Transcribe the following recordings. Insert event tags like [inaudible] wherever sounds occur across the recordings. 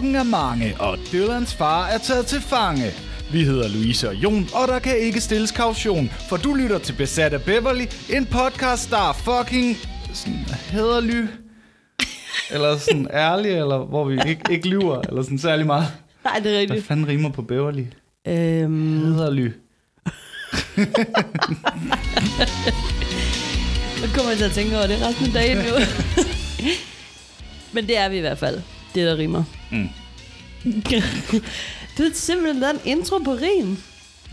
Klokken er mange, og Dylans far er taget til fange. Vi hedder Louise og Jon, og der kan ikke stilles kaution, for du lytter til Besat af Beverly, en podcast, der er fucking sådan hederly, eller sådan [laughs] ærlig, eller hvor vi ikke, ikke lyver, eller sådan særlig meget. Nej, det er Hvad rigtigt. fanden rimer på Beverly? Øhm, Hederly. [laughs] nu kommer jeg til at tænke over det resten af dagen nu. [laughs] Men det er vi i hvert fald. Det, der rimer. Mm. [laughs] du har simpelthen lavet en intro på rim.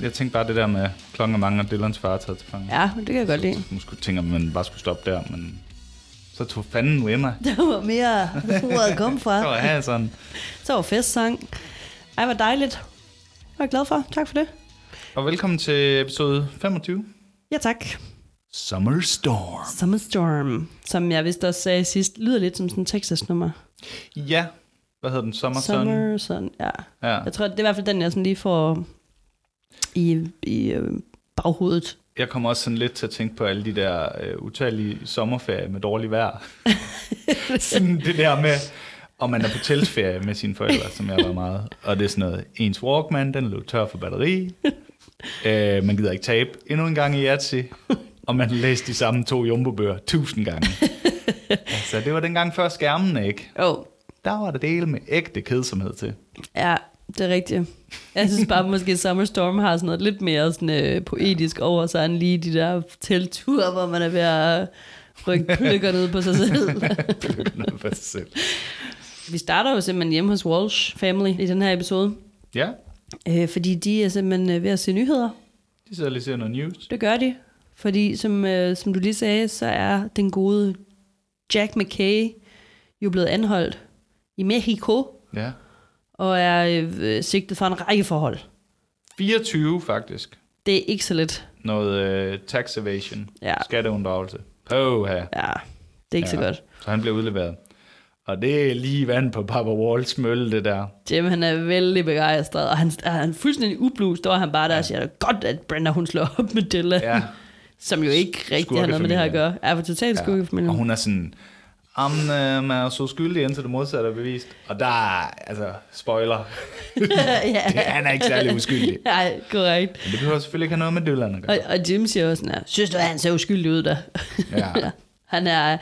Jeg tænkte bare det der med klokken er mange, og Dylans far er taget til fange. Ja, det kan jeg godt lide. Måske tænker man, at man bare skulle stoppe der, men så tog fanden med mig. [laughs] Der var mere, hvor jeg kom Så fra. [laughs] var jeg sådan, Så var festsang. Ej, hvor dejligt. Jeg er glad for. Tak for det. og velkommen til episode 25. Ja, tak. Summer Storm. Summer Storm, som jeg vist også sagde sidst, lyder lidt som sådan en Texas-nummer. Ja, hvad hedder den? Summer, Sun? Summer Sun, ja. Ja. Jeg tror, det er i hvert fald den, jeg sådan lige får i, i øh, baghovedet. Jeg kommer også sådan lidt til at tænke på alle de der øh, utallige sommerferier med dårlig vejr. [laughs] sådan det der med, om man er på teltferie med sine forældre, som jeg var meget. Og det er sådan noget, ens Walkman, den løb tør for batteri. [laughs] øh, man gider ikke tabe endnu en gang i Yahtzee. Og man læste de samme to jumbobøger tusind gange. [laughs] altså, det var dengang før skærmen, ikke? Åh, oh, Der var det dele med ægte kedsomhed til. ja, det er rigtigt. Jeg synes bare, måske Summer Storm har sådan noget lidt mere sådan, øh, poetisk over sig, end lige de der teltture, hvor man er ved at rykke [laughs] pløkker ned på sig selv. Noget for sig selv. Vi starter jo simpelthen hjemme hos Walsh Family i den her episode, Ja, øh, fordi de er simpelthen øh, ved at se nyheder. de sidder lige og ser noget news. Det gør de, fordi som, øh, som du lige sagde, så er den gode Jack McKay jo blevet anholdt i Mexico, Ja. og er øh, sigtet for en række forhold. 24 faktisk. Det er ikke så lidt. Noget øh, tax evasion. Ja, Skatteunddragelse. Poha. ja det er ikke ja. så godt. Så han blev udleveret. Og det er lige vand på Papa Walls mølle, det der. Jim, han er vældig begejstret, og han er han er fuldstændig ublu, står han bare der ja. og siger, godt, at Brenda, hun slår op med Dylan, Ja. Som jo ikke rigtig har noget med det her at gøre. Er for totalt ja. skurkefamilien. Og hun er sådan, om øh, man er så skyldig, indtil det modsatte er bevist. Og der er, altså, spoiler, ja, [laughs] det, han er ikke særlig uskyldig. [laughs] ja, korrekt. Men det behøver selvfølgelig ikke have noget med Dylan at gøre. Og, og Jim siger også sådan her, synes du, han ser uskyldig ud der? Ja. [laughs] han er,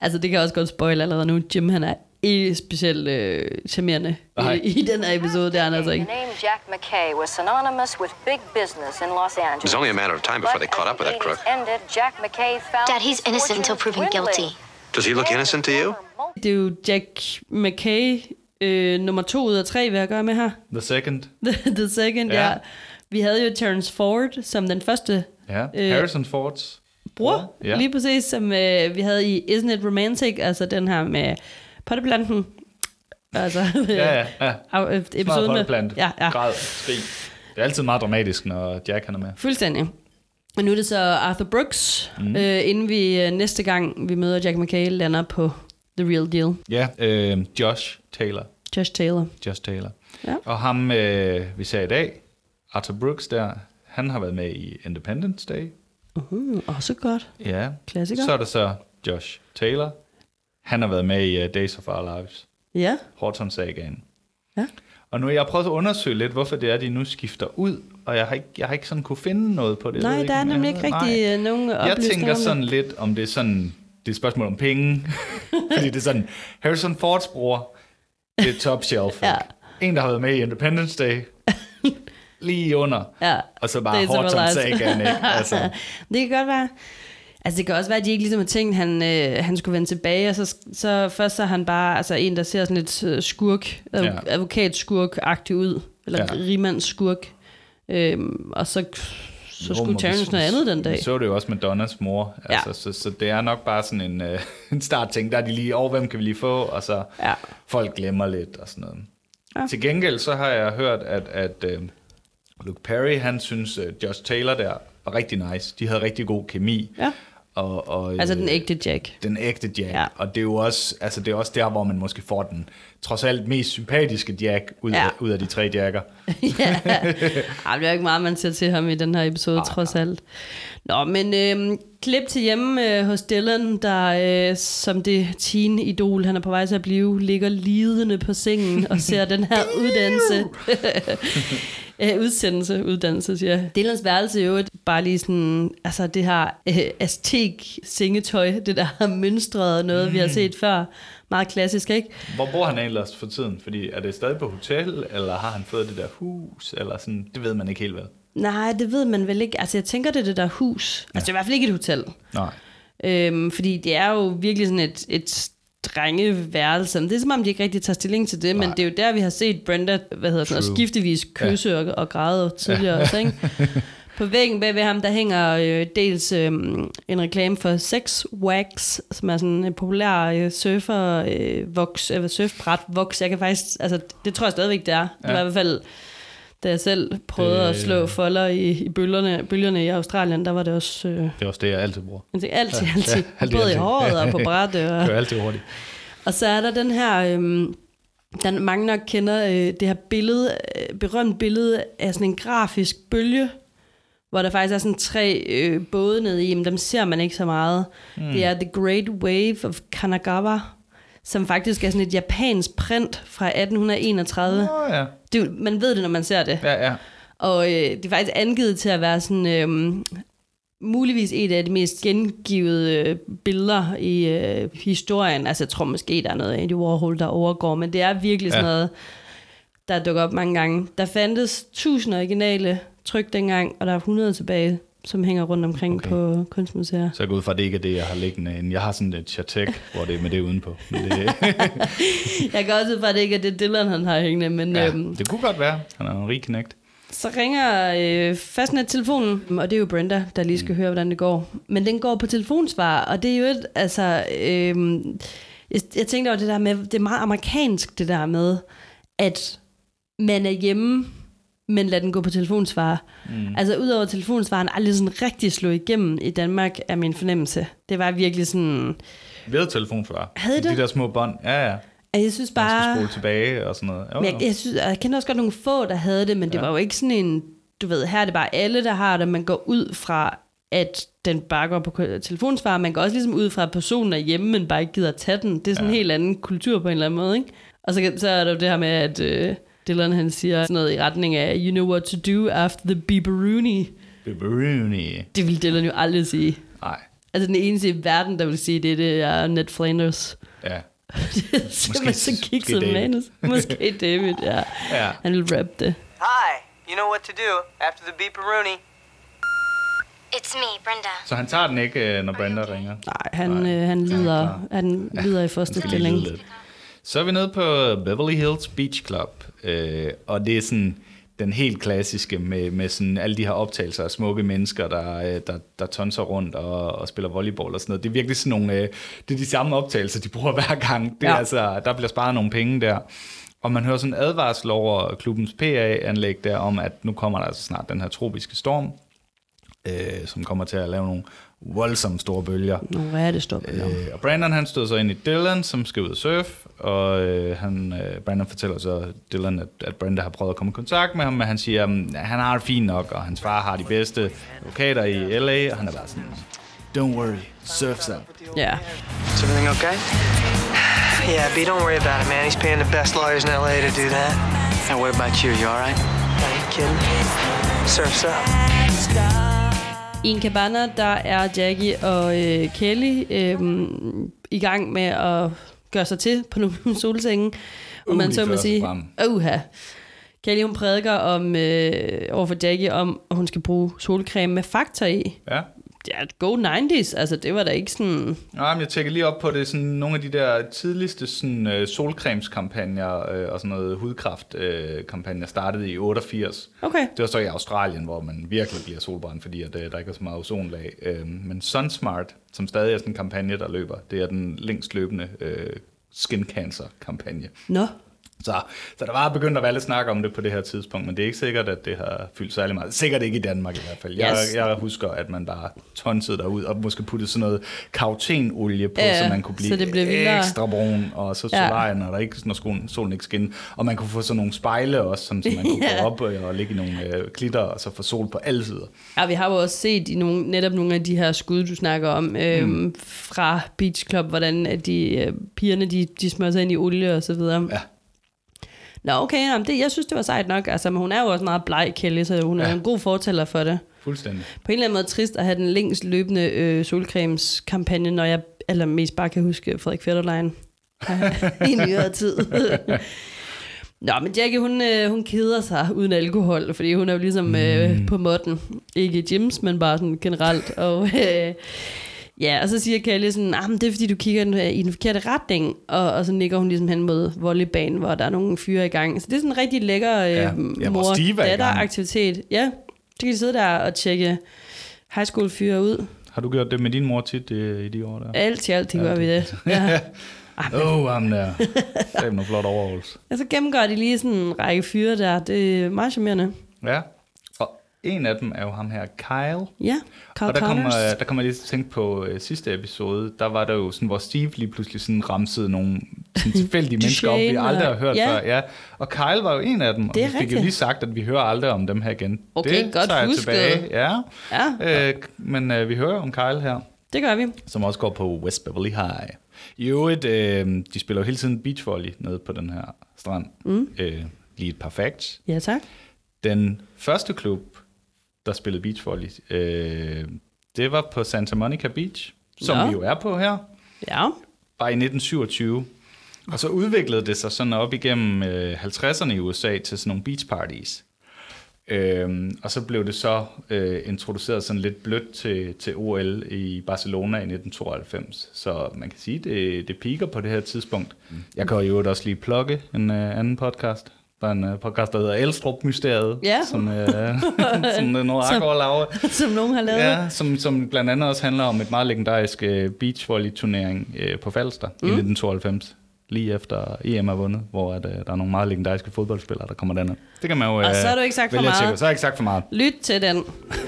altså det kan også godt spoil allerede nu, Jim han er ikke specielt øh, charmerende i, i den her episode, det er han altså The ikke. name Jack McKay was synonymous with big business in Los Angeles. It was only a matter of time before they caught up with the that crook. 80s Ended, Jack McKay found Dad, he's innocent until proven guilty. Does he look innocent to you? Det er jo Jack McKay, øh, nummer to ud af tre, vil jeg gøre med her. The second. [laughs] The, the second, ja. Ja. Vi havde jo Terrence Ford som den første Ja. Øh, Harrison Fords. bror, Ja. ja. lige præcis, som øh, vi havde i Isn't It Romantic, altså den her med potteplanten. Altså, Ja, ja, ja. [laughs] øh, Episode med, ja, ja. Græd, skrig. Det er altid meget dramatisk, når Jack han er med. Fuldstændig. Og nu er det så Arthur Brooks, mm. øh, inden vi øh, næste gang vi møder Jack McKay, lander på The Real Deal. Ja, øh, Josh Taylor. Josh Taylor. Josh Taylor. Ja. Og ham, øh, vi ser i dag, Arthur Brooks der, han har været med i Independence Day. Uh, også godt. Ja. Klassiker. Så er der så Josh Taylor. Han har været med i uh, Days of Our Lives. Ja. Horton-sagaen. Ja. Og nu har jeg prøvet at undersøge lidt, hvorfor det er, de nu skifter ud. Og jeg har ikke, jeg har ikke sådan kunne finde noget på det. Jeg Nej, der er jeg nemlig ikke rigtig øh, nogen Jeg oplysninger tænker om det. sådan lidt, om det er sådan, det er et spørgsmål om penge. [laughs] Fordi det er sådan, Harrison Fords bror, det er top shelf. Ja. En, der har været med i Independence Day, [laughs] lige under. Ja. Og så bare Horton. Sagaen, ikke? Altså, [laughs] Det kan godt være. Altså det kan også være, at de ikke ligesom har tænkt, at han, øh, han skulle vende tilbage, og så, så først så er han bare altså en, der ser sådan lidt øh, skurk, Ja. advokatskurk-agtig ud, eller Ja. rimandsskurk. Øhm, og så, så Jo, skulle Terrence noget andet den dag. Så det jo også med Donnas mor. Ja. Altså, så, så det er nok bare sådan en, øh, [laughs] en startting, der er de lige over, hvem kan vi lige få, og så Ja. folk glemmer lidt og sådan noget. Ja. Til gengæld så har jeg hørt, at, at øh, Luke Perry, han synes, øh, Josh Taylor der var rigtig nice. De havde rigtig god kemi. Ja. Og, og, Altså øh, den ægte Jack. Den ægte Jack. Ja. Og det er jo også, altså det er også der, hvor man måske får den trods alt mest sympatiske Jack ud, Ja. af, ud af de tre Jacker. [laughs] ja. Ej, det er jo ikke meget, man ser til ham i den her episode, trods alt. Nå, men øh, klip til hjemme øh, hos Dylan, der øh, som det teen-idol, han er på vej til at blive, ligger lidende på sengen og ser den her [laughs] uddannelse. [laughs] Øh, udsendelse, uddannelse, siger jeg. Dylans værelse er jo et- bare lige sådan, altså det her øh, aztek sengetøj, det der har mønstret noget, mm. vi har set før. Meget klassisk, ikke? Hvor bor han ellers for tiden? Fordi er det stadig på hotel, eller har han fået det der hus, eller sådan, det ved man ikke helt hvad. Nej, det ved man vel ikke. Altså jeg tænker, det er det der hus. Altså det er i hvert fald ikke et hotel. Nej. Øhm, fordi det er jo virkelig sådan et, et drengeværelse. Det er som om, de ikke rigtig tager stilling til det, men Nej. det er jo der, vi har set Brenda hvad hedder sådan, skiftevis kysse ja. og, og græde tidligere også, ikke? [laughs] På væggen bag ved ham, der hænger øh, dels øh, en reklame for Sex Wax, som er sådan en populær øh, surfer øh, voks, eller surfbræt voks. Jeg kan faktisk, altså det tror jeg stadigvæk, det er. Det var i hvert fald, da jeg selv prøvede Det- at slå folder i, i bølgerne, bølgerne i Australien, der var det også... Øh, Det er også det, jeg altid bruger. det er altid, Ja, altid. ja, altid, både i håret og på brættet. Og, [laughs] Kører altid hurtigt. og så er der den her, øhm, der mange nok kender, øh, det her billede, øh, berømt billede af sådan en grafisk bølge, hvor der faktisk er sådan tre øh, både nede i, men dem ser man ikke så meget. Mm. Det er The Great Wave of Kanagawa, som faktisk er sådan et japansk print fra 1831. Åh oh, ja. Det, man ved det, når man ser det. Ja, ja. Og øh, det er faktisk angivet til at være sådan, øh, muligvis et af de mest gengivede øh, billeder i øh, historien. Altså jeg tror måske, der er noget Andy Warhol, der overgår, men det er virkelig sådan Ja. noget, der dukker op mange gange. Der fandtes tusind originale tryk dengang, og der er 100 tilbage, som hænger rundt omkring Okay. på kunstmuseer. Så jeg går ud fra, at det ikke er det, jeg har liggende. inde. Jeg har sådan et chatek, hvor det er med det udenpå. [laughs] Men det, [laughs] Jeg kan også ud fra, at det ikke er det, Dylan han har hængende, men ja, øhm, det kunne godt være. Han er en rig knægt. Så ringer øh, fastnet-telefonen, og det er jo Brenda, der lige skal høre, hvordan det går. Men den går på telefonsvar, og det er jo et, altså... Øh, jeg, jeg tænkte over det der med, det er meget amerikansk, det der med, at man er hjemme, men lad den gå på telefonsvar. Mm. Altså, udover telefonsvaren, aldrig sådan rigtig slå igennem i Danmark, er min fornemmelse. Det var virkelig sådan... Vi havde telefonsvar. Havde I De det? der små bånd. Ja, ja. Jeg synes Man skal bare... spole tilbage og sådan noget. Jo, Men jeg, jeg, synes, jeg kender også godt nogle få, der havde det, men det Ja. var jo ikke sådan en, du ved, her er det bare alle, der har det. Man går ud fra, at den bare går på telefonsvar. Man går også ligesom ud fra, at personen er hjemme, men bare ikke gider at tage den. Det er sådan ja. en helt anden kultur på en eller anden måde, ikke? Og så, så er der jo det her med, at øh, Dylan han siger sådan noget i retning af, you know what to do after the beeperoony. Pepperoni. Det vil Dylan jo aldrig sige. Nej, Altså den eneste i verden, der vil sige det, det er Ned Flanders. ja. [laughs] det er simpelthen så kikset manus. Måske [laughs] David, ja. Ja. Han vil rap det. Hi, you know what to do after the beeperoonie. It's me, Brenda. Så han tager den ikke, øh, når Brenda ringer. Nej, han, Nej. øh, han, Ja, lider, han lider i Han første stilling. Så er vi nede på Beverly Hills Beach Club, øh, og det er sådan den helt klassiske med, med sådan alle de her optagelser af smukke mennesker, der, øh, der, der tonser rundt og, og spiller volleyball og sådan noget. Det er virkelig sådan nogle, øh, det er de samme optagelser, de bruger [laughs] hver gang. Det er Ja. altså, der bliver sparet nogle penge der. Og man hører sådan en advarsel over klubbens PA-anlæg der om, at nu kommer der altså snart den her tropiske storm, øh, som kommer til at lave nogle voldsomt store bølger. Nå, hvad er det, stop? Øh, Øh, og Brandon han stod så ind i Dylan, som skal ud og surfe, og øh, han, øh, Brandon fortæller så Dylan, at, at Brenda har prøvet at komme i kontakt med ham, men han siger, at han har det fint nok, og hans far har de bedste advokater i LA, og han er bare sådan, don't worry, surf så. ja. Is everything okay? Yeah, B, don't worry about it, man. He's paying the best lawyers in LA to do that. And what about you? You all right? Are you kidding? Surf's up. I en cabana, der er Jackie og øh, Kelly øh, i gang med at gøre sig til på nogle [laughs] solsenge. Og Uh, man så må sige, uha. Kelly hun prædiker om, øh, overfor Jackie om, at hun skal bruge solcreme med faktor i. Ja. Ja, go 90s. Altså, det var da ikke sådan... Nej, men jeg tjekker lige op på det, sådan nogle af de der tidligste sådan, øh, solcremeskampagner øh, og sådan noget hudkraftkampagner øh, kampagner startede i 88. Okay. Det var så i Australien, hvor man virkelig bliver solbrændt, fordi at, øh, der ikke er så meget ozonlag. Øh, men Sunsmart, som stadig er sådan en kampagne, der løber, det er den længst løbende øh, skin cancer kampagne. Nå. Så, så der var begyndt at være lidt snak om det på det her tidspunkt, men det er ikke sikkert, at det har fyldt særlig meget. Sikkert ikke i Danmark i hvert fald. Jeg, Yes. jeg husker, at man bare tonsede derud og måske puttede sådan noget kautenolie på, Ja, så man kunne blive så blev ekstra brun, og så Ja. solarier, når, der ikke, når solen, solen ikke skinner. Og man kunne få sådan nogle spejle også, sådan, så man kunne [laughs] Ja. gå op og, og ligge i nogle øh, klitter, og så få sol på alle sider. Ja, vi har jo også set i nogle, netop nogle af de her skud, du snakker om, øhm, mm. fra Beach Club, hvordan at de, øh, pigerne de, de smører sig ind i olie og så videre. Ja. Nå, okay, jamen, det, jeg synes, det var sejt nok. Altså, men hun er jo også meget bleg, Kelly, så hun er Ja. en god fortæller for det. Fuldstændig. På en eller anden måde trist at have den længst løbende øh, solcremskampagne, når jeg eller mest bare kan huske Frederik Fetterlein i nyere tid. Nå, men Jackie, hun, øh, hun keder sig uden alkohol, fordi hun er jo ligesom øh, på modden. Ikke i gyms, men bare sådan generelt. Og, øh, ja, og så siger Kelly sådan, ah, men det er fordi, du kigger i den- i den forkerte retning. Og, og så nikker hun ligesom hen mod volleybanen, hvor der er nogle fyre i gang. Så det er sådan en rigtig lækker øh, Ja, ja, er mor-datter-aktivitet. Ja, så kan de sidde der og tjekke high school fyre ud. Har du gjort det med din mor tit i, i de år der? Alt i alt, det gør vi det. Ja. [laughs] Åh, oh, ham der. Det er flot overholds. [laughs] Og så gennemgår de lige sådan en række fyre der. Det er meget charmerende. Ja. En af dem er jo ham her, Kyle. Ja, Carl og der kommer, Connors. der kommer jeg lige til at tænke på øh, sidste episode, der var der jo sådan, hvor Steve lige pludselig sådan ramsede nogle sådan [laughs] tilfældige mennesker op, vi aldrig har hørt ja. før. Ja. Og Kyle var jo en af dem, og Det vi fik jo lige sagt, at vi hører aldrig om dem her igen. Okay, det godt tager jeg husket. tilbage. Ja. Ja. Øh, men øh, vi hører om Kyle her, Det gør vi. som også går på West Beverly High. I øvrigt, øh, de spiller jo hele tiden beachvolley nede på den her strand. Mm. Øh, lige et par facts. Ja, tak. Den første klub, der spillede beachvolley, øh, det var på Santa Monica Beach, som Nå. vi jo er på her, Ja. bare i 1927. Og så udviklede det sig sådan op igennem øh, 50'erne i USA til sådan nogle beach parties. Øhm, og så blev det så øh, introduceret sådan lidt blødt til, til OL i Barcelona i 1992. Så man kan sige, det, det piker på det her tidspunkt. Jeg kan jo også lige plukke en øh, anden podcast. Der er en øh, podcast, der hedder Elstrup Mysteriet, Ja. som, øh, [laughs] [laughs] som øh, Nora Akker laver. Som nogen har lavet. Ja, som, som blandt andet også handler om et meget legendarisk øh, beachvolley-turnering øh, på Falster mm. i 1992. Lige efter EM er vundet, hvor at, øh, der er nogle meget legendariske fodboldspillere, der kommer derned. Det kan man jo øh, Og så har du ikke sagt for meget. tjekke. Så har jeg ikke sagt for meget. Lyt til den.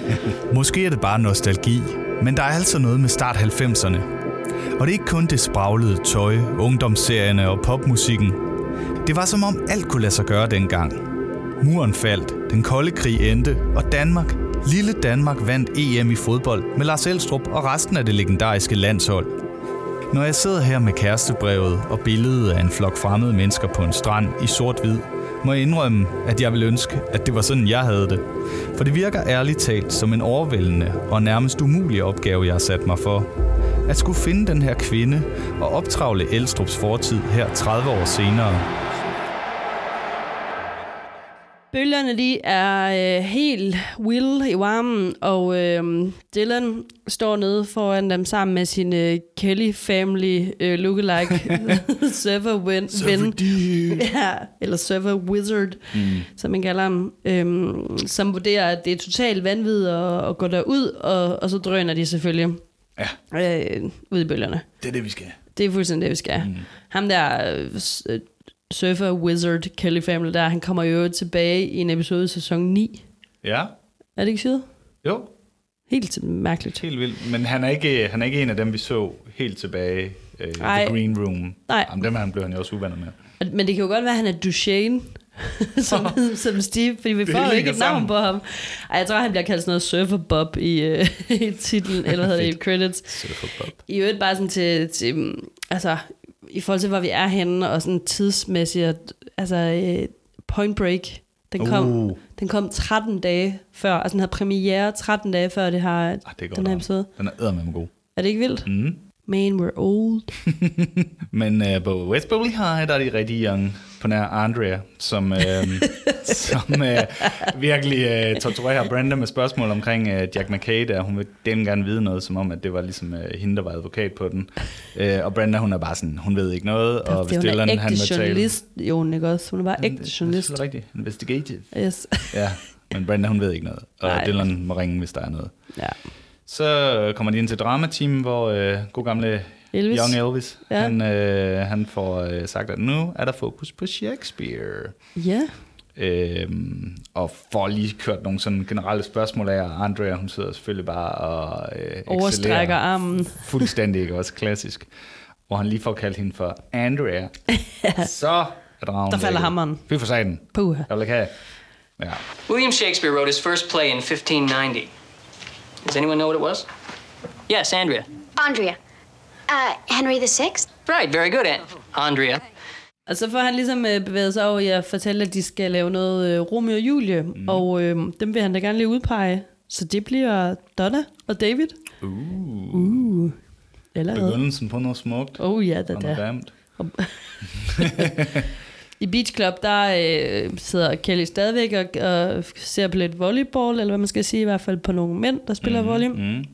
[laughs] Måske er det bare nostalgi, men der er altså noget med start 90'erne. Og det er ikke kun det spraglede tøj, ungdomsserierne og popmusikken. Det var som om alt kunne lade sig gøre dengang. Muren faldt, den kolde krig endte, og Danmark, lille Danmark vandt EM i fodbold med Lars Elstrup og resten af det legendariske landshold. Når jeg sidder her med kærestebrevet og billedet af en flok fremmede mennesker på en strand i sort-hvid, må jeg indrømme, at jeg vil ønske, at det var sådan, jeg havde det. For det virker ærligt talt som en overvældende og nærmest umulig opgave, jeg har sat mig for. At skulle finde den her kvinde og optravle Elstrups fortid her 30 år senere. Bølgerne de er øh, helt wild i varmen, og øh, Dylan står nede foran dem sammen med sin øh, Kelly Family øh, lookalike server ven, ven. Ja, eller server wizard, mm. som man kalder ham, øh, som vurderer, at det er totalt vanvid at, at gå derud, og, og så drøner de selvfølgelig Ja, øh, ud i bølgerne. det er det, vi skal. Det er fuldstændig det, vi skal. Mm. Ham der øh, øh, surfer wizard Kelly Family der, han kommer jo tilbage i en episode i sæson 9. Ja, Er det ikke syret? jo, Helt mærkeligt. helt vildt. Men han er ikke, han er ikke en af dem, vi så helt tilbage øh, Ej. The Green Room. Nej. Jamen, dem han blev han jo også uvenner med. Men det kan jo godt være, at han er Duchesne, [laughs] som, [laughs] som Steve, fordi vi får jo ikke et navn på ham. Ej, jeg tror, han bliver kaldt sådan noget Surfer Bob i, øh, [laughs] i titlen, eller hvad hedder det, i credits. Surfer Bob. I øvrigt bare sådan til, til mm, altså, i forhold til, hvor vi er henne, og sådan tidsmæssigt, altså, øh, Point Break, den kom, Uh. den kom 13 dage før, altså den havde premiere 13 dage før det her, Ah, det er den her episode. Den er eddermame god. Er det ikke vildt? Mm. Man, we're old. [laughs] Men øh, på West Beverly High, der er de rigtig young på nær Andrea, som, øh, [laughs] som øh, virkelig øh, torturerer Brenda med spørgsmål omkring øh, Jack McKay, der hun vil den gerne vide noget, som om, at det var ligesom øh, hende, der var advokat på den. Øh, og Brenda, hun er bare sådan, hun ved ikke noget, og hvis det, hun er Dylan, ægte han vil tale... journalist, jo, ikke også? Hun er bare ægte Det er journalist. rigtigt. Investigative. Yes. Ja, men Brenda, hun ved ikke noget. Og [laughs] Nej. Dylan må ringe, hvis der er noget. ja. Så kommer de ind til dramateam, hvor øh, god gamle Elvis. Young Elvis, Ja. han, øh, han får øh, sagt, at nu er der fokus på Shakespeare. Ja. Øhm, og får lige kørt nogle sådan generelle spørgsmål af, og Andrea, hun sidder selvfølgelig bare og øh, Overstrækker armen. Fuldstændig, ikke også klassisk. Hvor han lige får kaldt hende for Andrea. [laughs] Så er dragen Der falder hammeren. Fy for satan. Puha. Jeg vil ikke have. Ja. William Shakespeare wrote his first play in 1590. Does anyone know what it was? Yes, Andrea. Andrea. Uh, Henry VI? Right, very good, An- Andrea. Og så får han ligesom øh, bevæget sig over i at fortælle, at de skal lave noget øh, Romeo og Julie, mm. og øh, dem vil han da gerne lige udpege. Så det bliver Donna og David. Uh, Uh. Eller begyndelsen på noget smukt. Oh ja, da Og da. varmt. [laughs] [laughs] I Beach Club, der øh, sidder Kelly stadigvæk og, og ser på lidt volleyball, eller hvad man skal sige, i hvert fald på nogle mænd, der spiller mm, volley. Mm.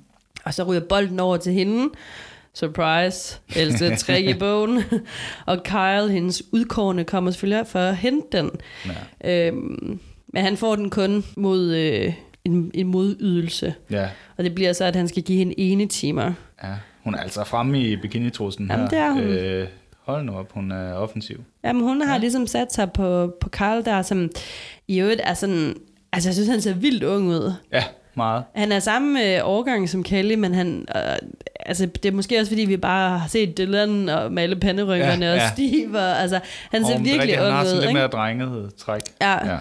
Og så ryger bolden over til hende. Surprise. Ældste trick i [laughs] bogen. og Kyle, hendes udkårende, kommer selvfølgelig for at hente den. Ja. Øhm, men han får den kun mod øh, en, en modydelse. ja. Og det bliver så, at han skal give hende ene timer. Ja, hun er altså fremme i bikinitrussen her. Jamen, det er hun. Øh, hold nu op, hun er offensiv. Jamen, hun har ligesom sat sig på, på Kyle der, som i øvrigt er sådan... Altså, jeg synes, han ser vildt ung ud. Ja, meget. Han er samme øh, årgang som Kelly, men han, øh, altså, det er måske også, fordi vi bare har set Dylan og male panderynkerne Ja, og ja. Steve. Og, altså, han ser er virkelig rigtigt, han ung har ud. sådan lidt ikke? mere drenget træk. Ja.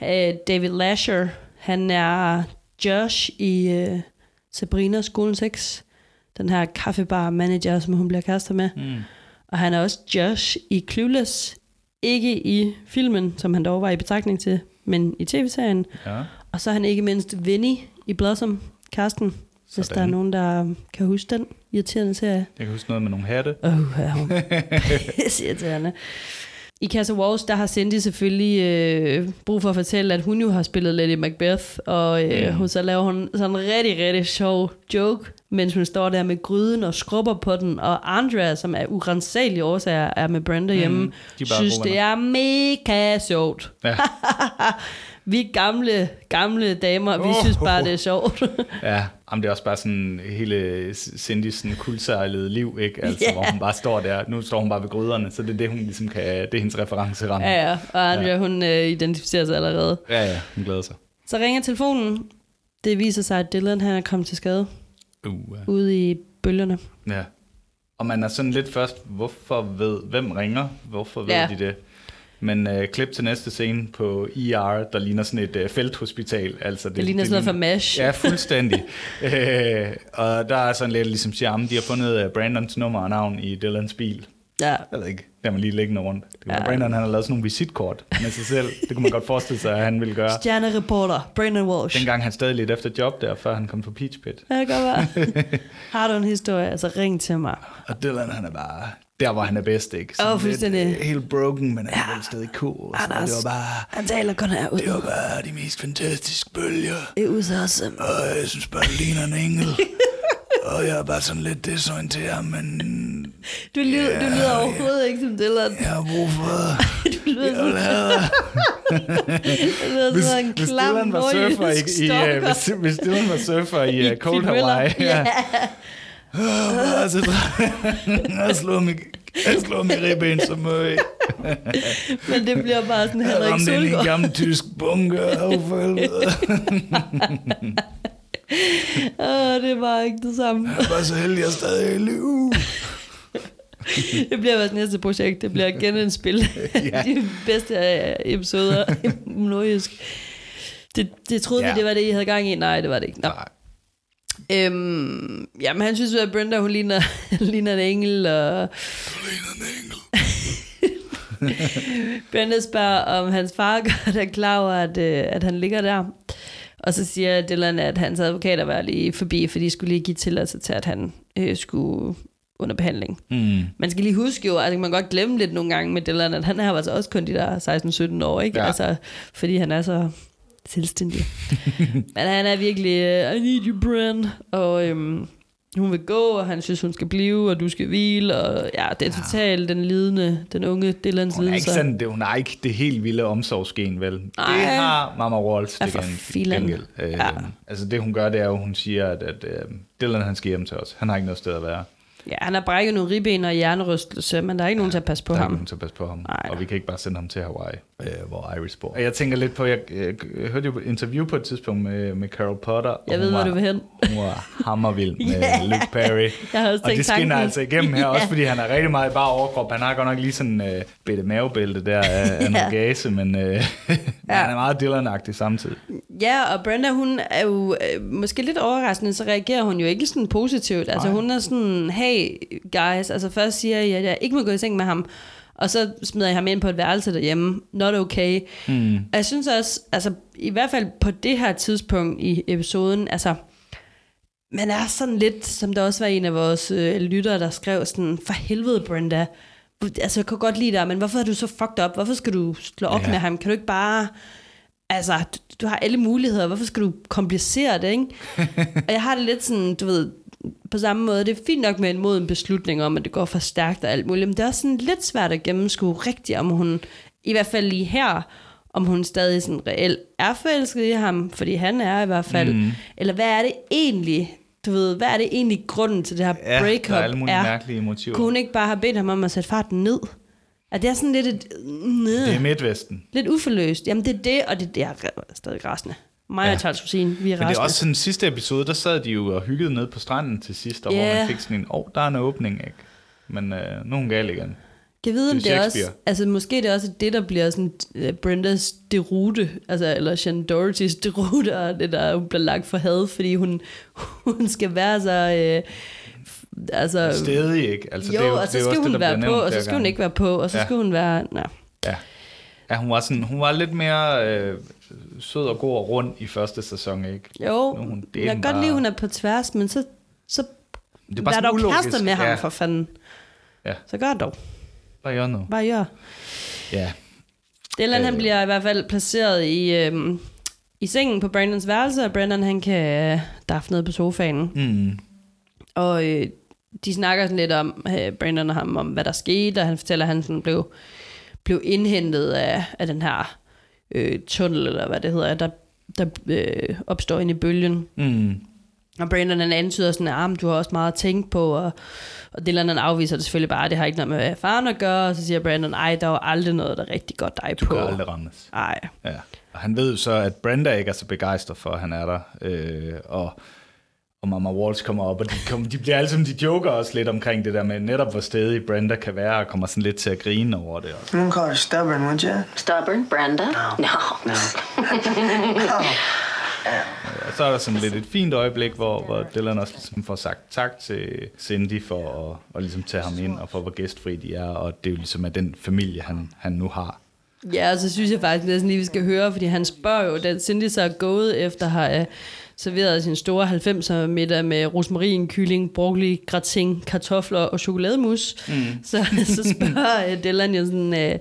ja. Øh, David Lasher, han er Josh i øh, Sabrina Skolen 6. Den her kaffebar manager, som hun bliver kærester med. Mm. Og han er også Josh i Clueless. Ikke i filmen, som han dog var i betragtning til, men i tv-serien. Ja. Og så er han ikke mindst Vinny i Blossom, Karsten. Hvis Sådan. der er nogen, der kan huske den irriterende serie. Jeg kan huske noget med nogle hatte. Åh, oh, er hun irriterende. I Casa Walls, der har Cindy selvfølgelig øh, brug for at fortælle, at hun jo har spillet Lady Macbeth, og øh, Mm. hun så laver hun sådan en rigtig, rigtig sjov joke, mens hun står der med gryden og skrubber på den, og Andrea, som er urensagelige årsager, er med Brenda hjemme, Mm, de synes, det er mega sjovt. Ja. [laughs] Vi gamle, gamle damer, vi Åh. synes bare, det er sjovt. [laughs] Ja, Jamen, det er også bare sådan hele Cindy's sådan kuldsejlede liv, ikke? Altså, yeah. hvor hun bare står der. Nu står hun bare ved gryderne, så det er det, hun ligesom kan... Det er hendes referenceramme. ja, ja, og Andrea, ja. hun øh, identificerer sig allerede. ja, ja, hun glæder sig. Så ringer telefonen. Det viser sig, at Dylan han er kommet til skade Uh, ude i bølgerne. ja. Og man er sådan lidt først, hvorfor ved, hvem ringer? Hvorfor ved Ja. de det? Men øh, klip til næste scene på ER, der ligner sådan et øh, felthospital. Altså, det, Det ligner sådan noget fra MASH. Ja, fuldstændig. [laughs] øh, og der er sådan lidt ligesom charme. De har fundet øh, Brandons nummer og navn i Dylans bil. Ja. Jeg ved ikke, der man lige liggende rundt. Det Ja. ja. Brandon han har lavet sådan nogle visitkort med sig selv. Det kunne man godt forestille sig, at han ville gøre. Stjernereporter, Brandon Walsh. Dengang han stadig lidt efter job der, før han kom på Peach Pit. Ja, det kan være. [laughs] Har du en historie, altså ring til mig. Og Dylan, han er bare der, hvor han er bedst, ikke? Åh, Sådan fuldstændig. Lidt, øh, helt broken, men han er vel stadig cool. Anders, det var bare... Han taler kun herud. Det var bare de mest fantastiske bølger. It was awesome. Og jeg synes bare, det ligner en engel. [laughs] og jeg er bare sådan lidt desorienteret, men Du lyder, Ja, du lyder overhovedet ikke som Dylan. jeg har brug for... [laughs] Du lyder Jeg som, [laughs] du lyder Hvis, som en hvis klam Dylan var surfer i, i uh, hvis, hvis Dylan var surfer i, [laughs] uh, Cold. Hawaii, Ja. Altså, jeg slår mig, jeg slår mig ribben så meget. Men det bliver bare sådan Jeg Henrik ramte ind i en Solgaard. gammel tysk bunker. Åh, for helvede. Åh, det var ikke det samme. Jeg bare så heldig, at jeg stadig er i liv. [laughs] Det bliver vores næste projekt. Det bliver genindspil. [laughs] [laughs] Ja. De bedste øh, episoder i nordjysk. Det, det troede Ja. vi, det var det, I havde gang i. Nej, det var det ikke. Nå. Nej. Øhm, jamen, han synes jo, at Brenda, hun ligner, ligner en engel. Og... Brenda spørger, om hans far godt er klar over, at, øh, at han ligger der. Og så siger Dylan, at hans advokater var lige forbi, for de skulle lige give tilladelse til, at han øh, skulle under behandling. Mm. Man skal lige huske jo, altså man kan godt glemme lidt nogle gange med Dylan, at han er altså også kun de der 16-17 år, ikke? Ja. Altså, fordi han er så selvstændig. [laughs] Men han er virkelig, uh, I need you, Bren. Og øhm, hun vil gå, og han synes, hun skal blive, og du skal hvile, og ja, det er totalt den lidende, den unge Dylans Hun er ikke lidelse. sådan, det, hun har ikke det helt vilde omsorgsgen, vel? Nej. Det har Mama Waltz Ja, det filan. gengæld. Øh, Ja. Altså det, hun gør, det er jo, hun siger, at, at øh, Dylan han skal hjem til os. Han har ikke noget sted at være. Ja, han har brækket nogle ribben og hjernerystelse, men der er ikke nogen til at passe på der er ham. ikke nogen til at passe på ham. Nej. Og vi kan ikke bare sende ham til Hawaii, øh, hvor Iris bor. Og Jeg tænker lidt på, jeg, jeg, jeg hørte jo et interview på et tidspunkt med, med Carol Potter. og Jeg ved, hvor du vil hen. Hun var hammervild [laughs] med Ja. Luke Perry. Jeg har også og tænkt det skinner tanken. altså igennem her, [laughs] også Ja. fordi han er rigtig meget bare overkrop. Han har godt nok lige sådan en øh, bitte mavebælte der af, af [laughs] Ja. noget gase, men øh, Ja. han er meget Dylan-agtig samtidig. Ja, og Brenda, hun er jo øh, måske lidt overraskende, så reagerer hun jo ikke sådan positivt. Altså hun er sådan, hey guys, altså først siger jeg, at jeg ikke må gå i seng med ham, og så smider jeg ham ind på et værelse derhjemme. Not okay. Mm. Og jeg synes også, altså i hvert fald på det her tidspunkt i episoden, altså man er sådan lidt, som der også var en af vores øh, lyttere, der skrev sådan, for helvede Brenda, altså jeg kan godt lide dig, men hvorfor er du så fucked up? Hvorfor skal du slå op Ja. med ham? Kan du ikke bare Altså, du, du har alle muligheder. Hvorfor skal du komplicere det, ikke? [laughs] og jeg har det lidt sådan, du ved, på samme måde. Det er fint nok med en moden beslutning om, at det går for stærkt og alt muligt, men det er også sådan lidt svært at gennemskue rigtigt, om hun, i hvert fald lige her, om hun stadig sådan reelt er forelsket i ham, fordi han er i hvert fald. Mm. Eller hvad er det egentlig, du ved, hvad er det egentlig grunden til det her Ja, breakup der er alle mulige mærkelige motiver. Kunne hun ikke bare have bedt ham om at sætte farten ned? Er det er sådan lidt et... Det er Midtvesten. Lidt uforløst. Jamen, det er det, og det, det er stadig græsende. Mig ja. Og Charles Rosin, vi er Men det er også sådan sidste episode, der sad de jo og hyggede ned på stranden til sidst, og hvor Ja. man fik sådan en, åh, oh, der er en åbning, ikke? Men øh, hun gal igen. Jeg ved, om Det det også, altså måske det er også det, der bliver sådan uh, Brendas derute, altså, eller Shannon Dohertys [laughs] derute, og det der bliver lagt for had, fordi hun, [laughs] hun skal være så, uh, altså, Stedig, ikke? Altså, jo, det er jo, og så det skal også hun det, være på, og så skal hun ikke være på, og så Ja. skal hun være, nej. Ja. ja, hun var, sådan, hun var lidt mere øh, sød og god og rund i første sæson, ikke? Jo, Nu hun jeg kan delen godt bare- lide, hun er på tværs, men så, så Det er bare vær dog ulogisk. kærester med ham Ja. for fanden. Ja. Så gør dog. Bare gør noget. Bare gør. Ja. Dylan, han Øh. bliver i hvert fald placeret i, øhm, i sengen på Brandons værelse, og Brandon han kan øh, daffe ned på sofaen. Mm. Og øh, de snakker sådan lidt om, øh, Brandon og ham, om hvad der skete, og han fortæller, at han sådan blev, blev indhentet af, af den her øh, tunnel, eller hvad det hedder, der, der øh, opstår inde i bølgen. Mm. Og Brandon han antyder sådan, at ah, du har også meget at tænke på, og, og Dylan han afviser det selvfølgelig bare, det har ikke noget med faren at gøre, og så siger Brandon, ej, der var aldrig noget, der rigtig godt dig Du på. kan aldrig rammes. Ej. Ja. Og han ved jo så, at Brenda ikke er så begejstret for, at han er der. Øh, og, og Mama Walsh kommer op, og de, kommer, de bliver alle sammen, de joker også lidt omkring det der med netop, hvor stedig Brenda kan være, og kommer sådan lidt til at grine over det også. You wouldn't call her stubborn, would you? Stubborn, Brenda? No. No. Og [laughs] så er der sådan lidt et fint øjeblik, hvor, hvor Dylan også ligesom får sagt tak til Cindy for at, at ligesom tage ham ind, og for hvor gæstfri de er, og det er jo ligesom af den familie, han, han nu har. Ja, og så synes jeg faktisk næsten lige, vi skal høre, fordi han spørger jo, da Cindy så er gået efter at serveret sin store 90'er middag med rosmarin, kylling, broccoli, gratin, kartofler og chokolademus, mm. [laughs] så, så spørger øh, Dylan jo sådan øh,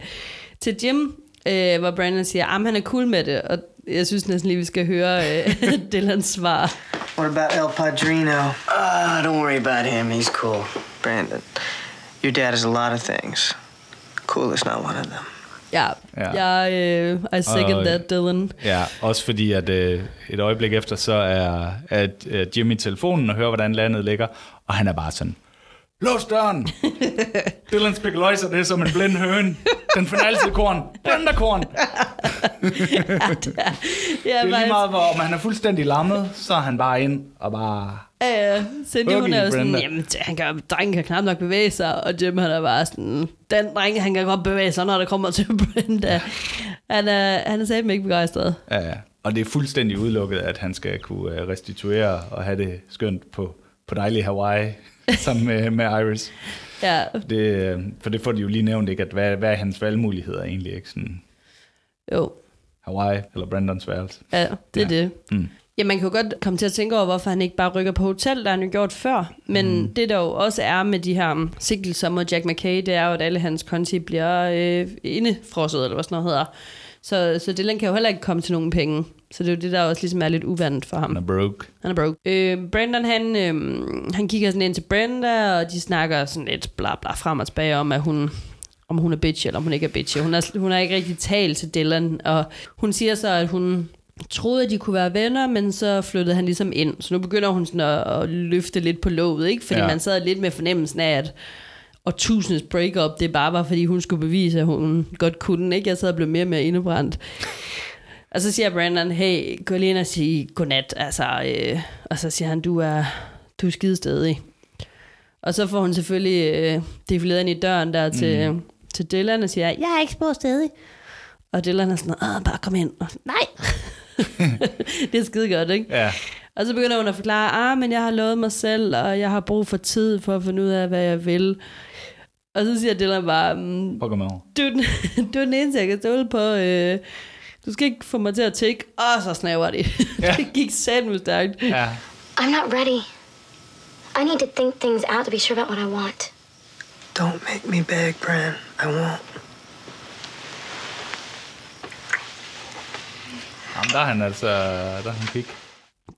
til Jim, øh, hvor Brandon siger, at han er cool med det, og jeg synes næsten lige, vi skal høre øh, [laughs] Dylans svar. What about El Padrino? Uh, don't worry about him. He's cool. Brandon, your dad is a lot of things. Cool is not one of them. Ja, Ja. jeg øh, I second Og- that, Dylan. Ja, også fordi, at øh, et øjeblik efter, så er at, øh, Jimmy i telefonen og hører, hvordan landet ligger, og han er bare sådan, Lås døren! [laughs] Dylan spekuløjser det er som en blind høne. Den finder altid korn. Blenderkorn! [laughs] Ja, Det er lige meget, hvor om han er fuldstændig lammet, så er han bare ind og bare... Ja, Cindy, Hug hun er jo sådan, Brenda. jamen, han kan, drengen kan knap nok bevæge sig, og Jim han er bare sådan, den dreng, han kan godt bevæge sig, når det kommer til [laughs] Brenda. Han er, han er satme ikke begejstret. Ja, ja. og det er fuldstændig udelukket, at han skal kunne øh, restituere og have det skønt på, på dejlige Hawaii [laughs] sammen med, med Iris. Ja, Det, øh, for det får de jo lige nævnt, ikke? At hvad, hvad er hans valgmuligheder egentlig? Ikke? Sådan jo, Hawaii eller Brandons værelse. ja, det er Ja. det. Mm. Ja, man kan jo godt komme til at tænke over, hvorfor han ikke bare rykker på hotel, der han jo gjort før. Men mm. det der jo også er med de her um, sigtelser mod Jack McKay, det er jo, at alle hans konti bliver øh, indefrosset, eller hvad sådan noget hedder. Så, så Dylan kan jo heller ikke komme til nogen penge. Så det er jo det, der også ligesom er lidt uvandt for ham. Han er broke. Han er broke. Øh, Brandon, han, øh, han kigger sådan ind til Brenda, og de snakker sådan lidt bla bla frem og tilbage om, at hun, om hun er bitch, eller om hun ikke er bitch. Hun har, hun har ikke rigtig talt til Dylan, og hun siger så, at hun troede, at de kunne være venner, men så flyttede han ligesom ind. Så nu begynder hun sådan at, at løfte lidt på låget, ikke? Fordi Ja. man sad lidt med fornemmelsen af, at og tusindens breakup, det bare var, fordi hun skulle bevise, at hun godt kunne, ikke? Jeg sad og blev mere og mere indebrændt. Og så siger Brandon, hey, gå lige ind og sige godnat, altså, øh, og så siger han, du er, du er skide stedig. Og så får hun selvfølgelig øh, defileret ind i døren der til, mm. til Dylan og siger, jeg er ikke spor stedig. Og Dylan er sådan, Åh, bare kom ind. Og, Nej! [laughs] det er skide godt, ikke? Ja. Og så begynder hun at forklare, ah, men jeg har lovet mig selv, og jeg har brug for tid for at finde ud af, hvad jeg vil. Og så siger Dylan bare, mm, du, er [laughs] du er den eneste, jeg kan stole på. Øh, du skal ikke få mig til at tække. Og så snaver de. [laughs] Ja. det gik satme stærkt. Ja. I'm not ready. I need to think things out to be sure about what I want. Don't make me beg, Bran. I won't. Jamen, der er han altså, der er han kig.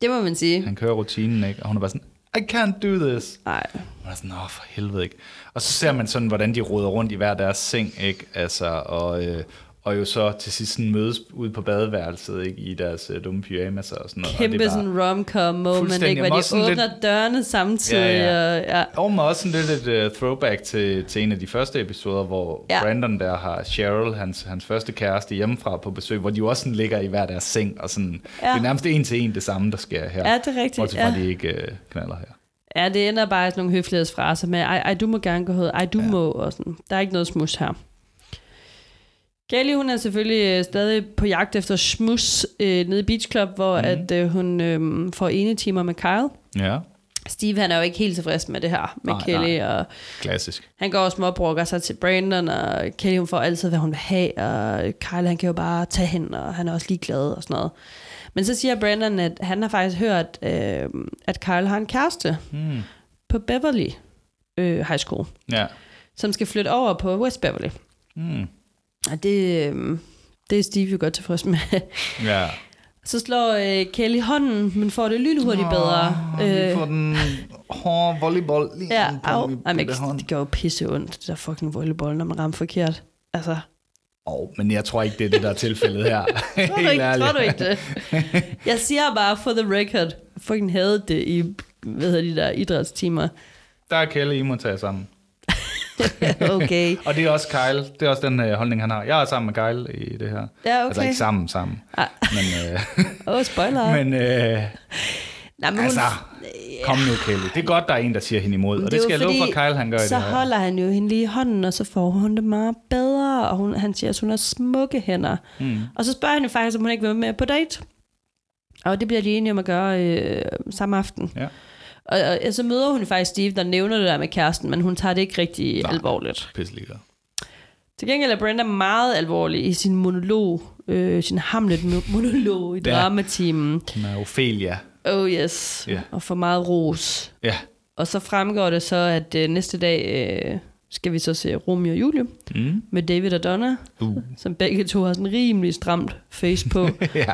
Det må man sige. Han kører rutinen, ikke? Og hun er bare sådan, I can't do this. Nej. Hun er sådan, åh, for helvede, ikke? Og så ser man sådan, hvordan de roder rundt i hver deres seng, ikke? Altså, og, øh, og jo så til sidst sådan mødes ude på badeværelset, ikke? I deres øh, dumme pyjamaser og sådan noget. og Kæmpe det bare- sådan rom-com moment, ikke? Hvor de åbner lidt- dørene samtidig. Ja, ja. Og, ja. Og med også sådan lidt et uh, throwback til, til en af de første episoder, hvor Ja. Brandon der har Cheryl, hans, hans første kæreste, hjemmefra på besøg, hvor de også sådan ligger i hver deres seng, og sådan, Ja. det er nærmest en til en det samme, der sker her. Ja, det er rigtigt, Bortset fra, ja. de ikke uh, knaller her. ja, det ender bare sådan nogle høflighedsfraser med, ej, ej, du må gerne gå ud, ej, du ja. må, og sådan. Der er ikke noget smus her. Kelly, hun er selvfølgelig øh, stadig på jagt efter smus øh, nede i Beach Club, hvor mm. at øh, hun øh, får ene timer med Kyle. Ja, Steve, han er jo ikke helt tilfreds med det her, med Nej, Kelly, nej. og klassisk. han går og småbrukker sig til Brandon, og Kelly, hun får altid, hvad hun vil have, og Kyle, han kan jo bare tage hende, og han er også ligeglad og sådan noget. Men så siger Brandon, at han har faktisk hørt, øh, at Kyle har en kæreste Hmm. på Beverly øh, High School, Ja. som skal flytte over på West Beverly. Hmm. Og det, øh, det er Steve jo godt tilfreds med. Ja. [laughs] så slår øh, Kelly hånden, men får det lynhurtigt bedre. Øh, vi får den hårde volleyball lige Ja, på au. mit Ej, men bitte ikke- hånd. det gør jo pisse ondt, det der fucking volleyball, når man rammer forkert. Altså, Oh, men jeg tror ikke, det er det, der er tilfældet her. [laughs] tror du, ikke, tror du ikke det? Jeg siger bare, for the record, fucking havde det i, hvad hedder de der, idrætstimer. Der er Kelly, I må tage sammen. [laughs] Okay. Og det er også Kyle. Det er også den øh, holdning, han har. Jeg er sammen med Kyle i det her. Ja, Altså okay. ikke sammen, sammen. Ah. Men, øh, [laughs] oh, spoiler. [laughs] men øh, Nej, men altså, hun, kom nu, Kelly. Det er godt, der er en, der siger hende imod. Og det, er skal jeg love for, Kyle, han gør Så det her. holder han jo hende lige i hånden, og så får hun det meget bedre, og hun, han siger, at hun har smukke hænder. Mm. Og så spørger han jo faktisk, om hun ikke vil være med på date. Og det bliver de enige om at gøre øh, samme aften. Ja. Og, og så møder hun faktisk Steve, der nævner det der med kæresten, men hun tager det ikke rigtig Nej. alvorligt. Pisse ligeglad. Til gengæld er Brenda meget alvorlig i sin monolog, øh, sin Hamlet-monolog i Ja. dramatimen. Er Ophelia. Oh yes, Ja. og for meget ros. Ja. Og så fremgår det så, at øh, næste dag øh, skal vi så se Romeo og Julie Mm. med David og Donna, Uh. som begge to har sådan rimelig stramt face på. [laughs] ja.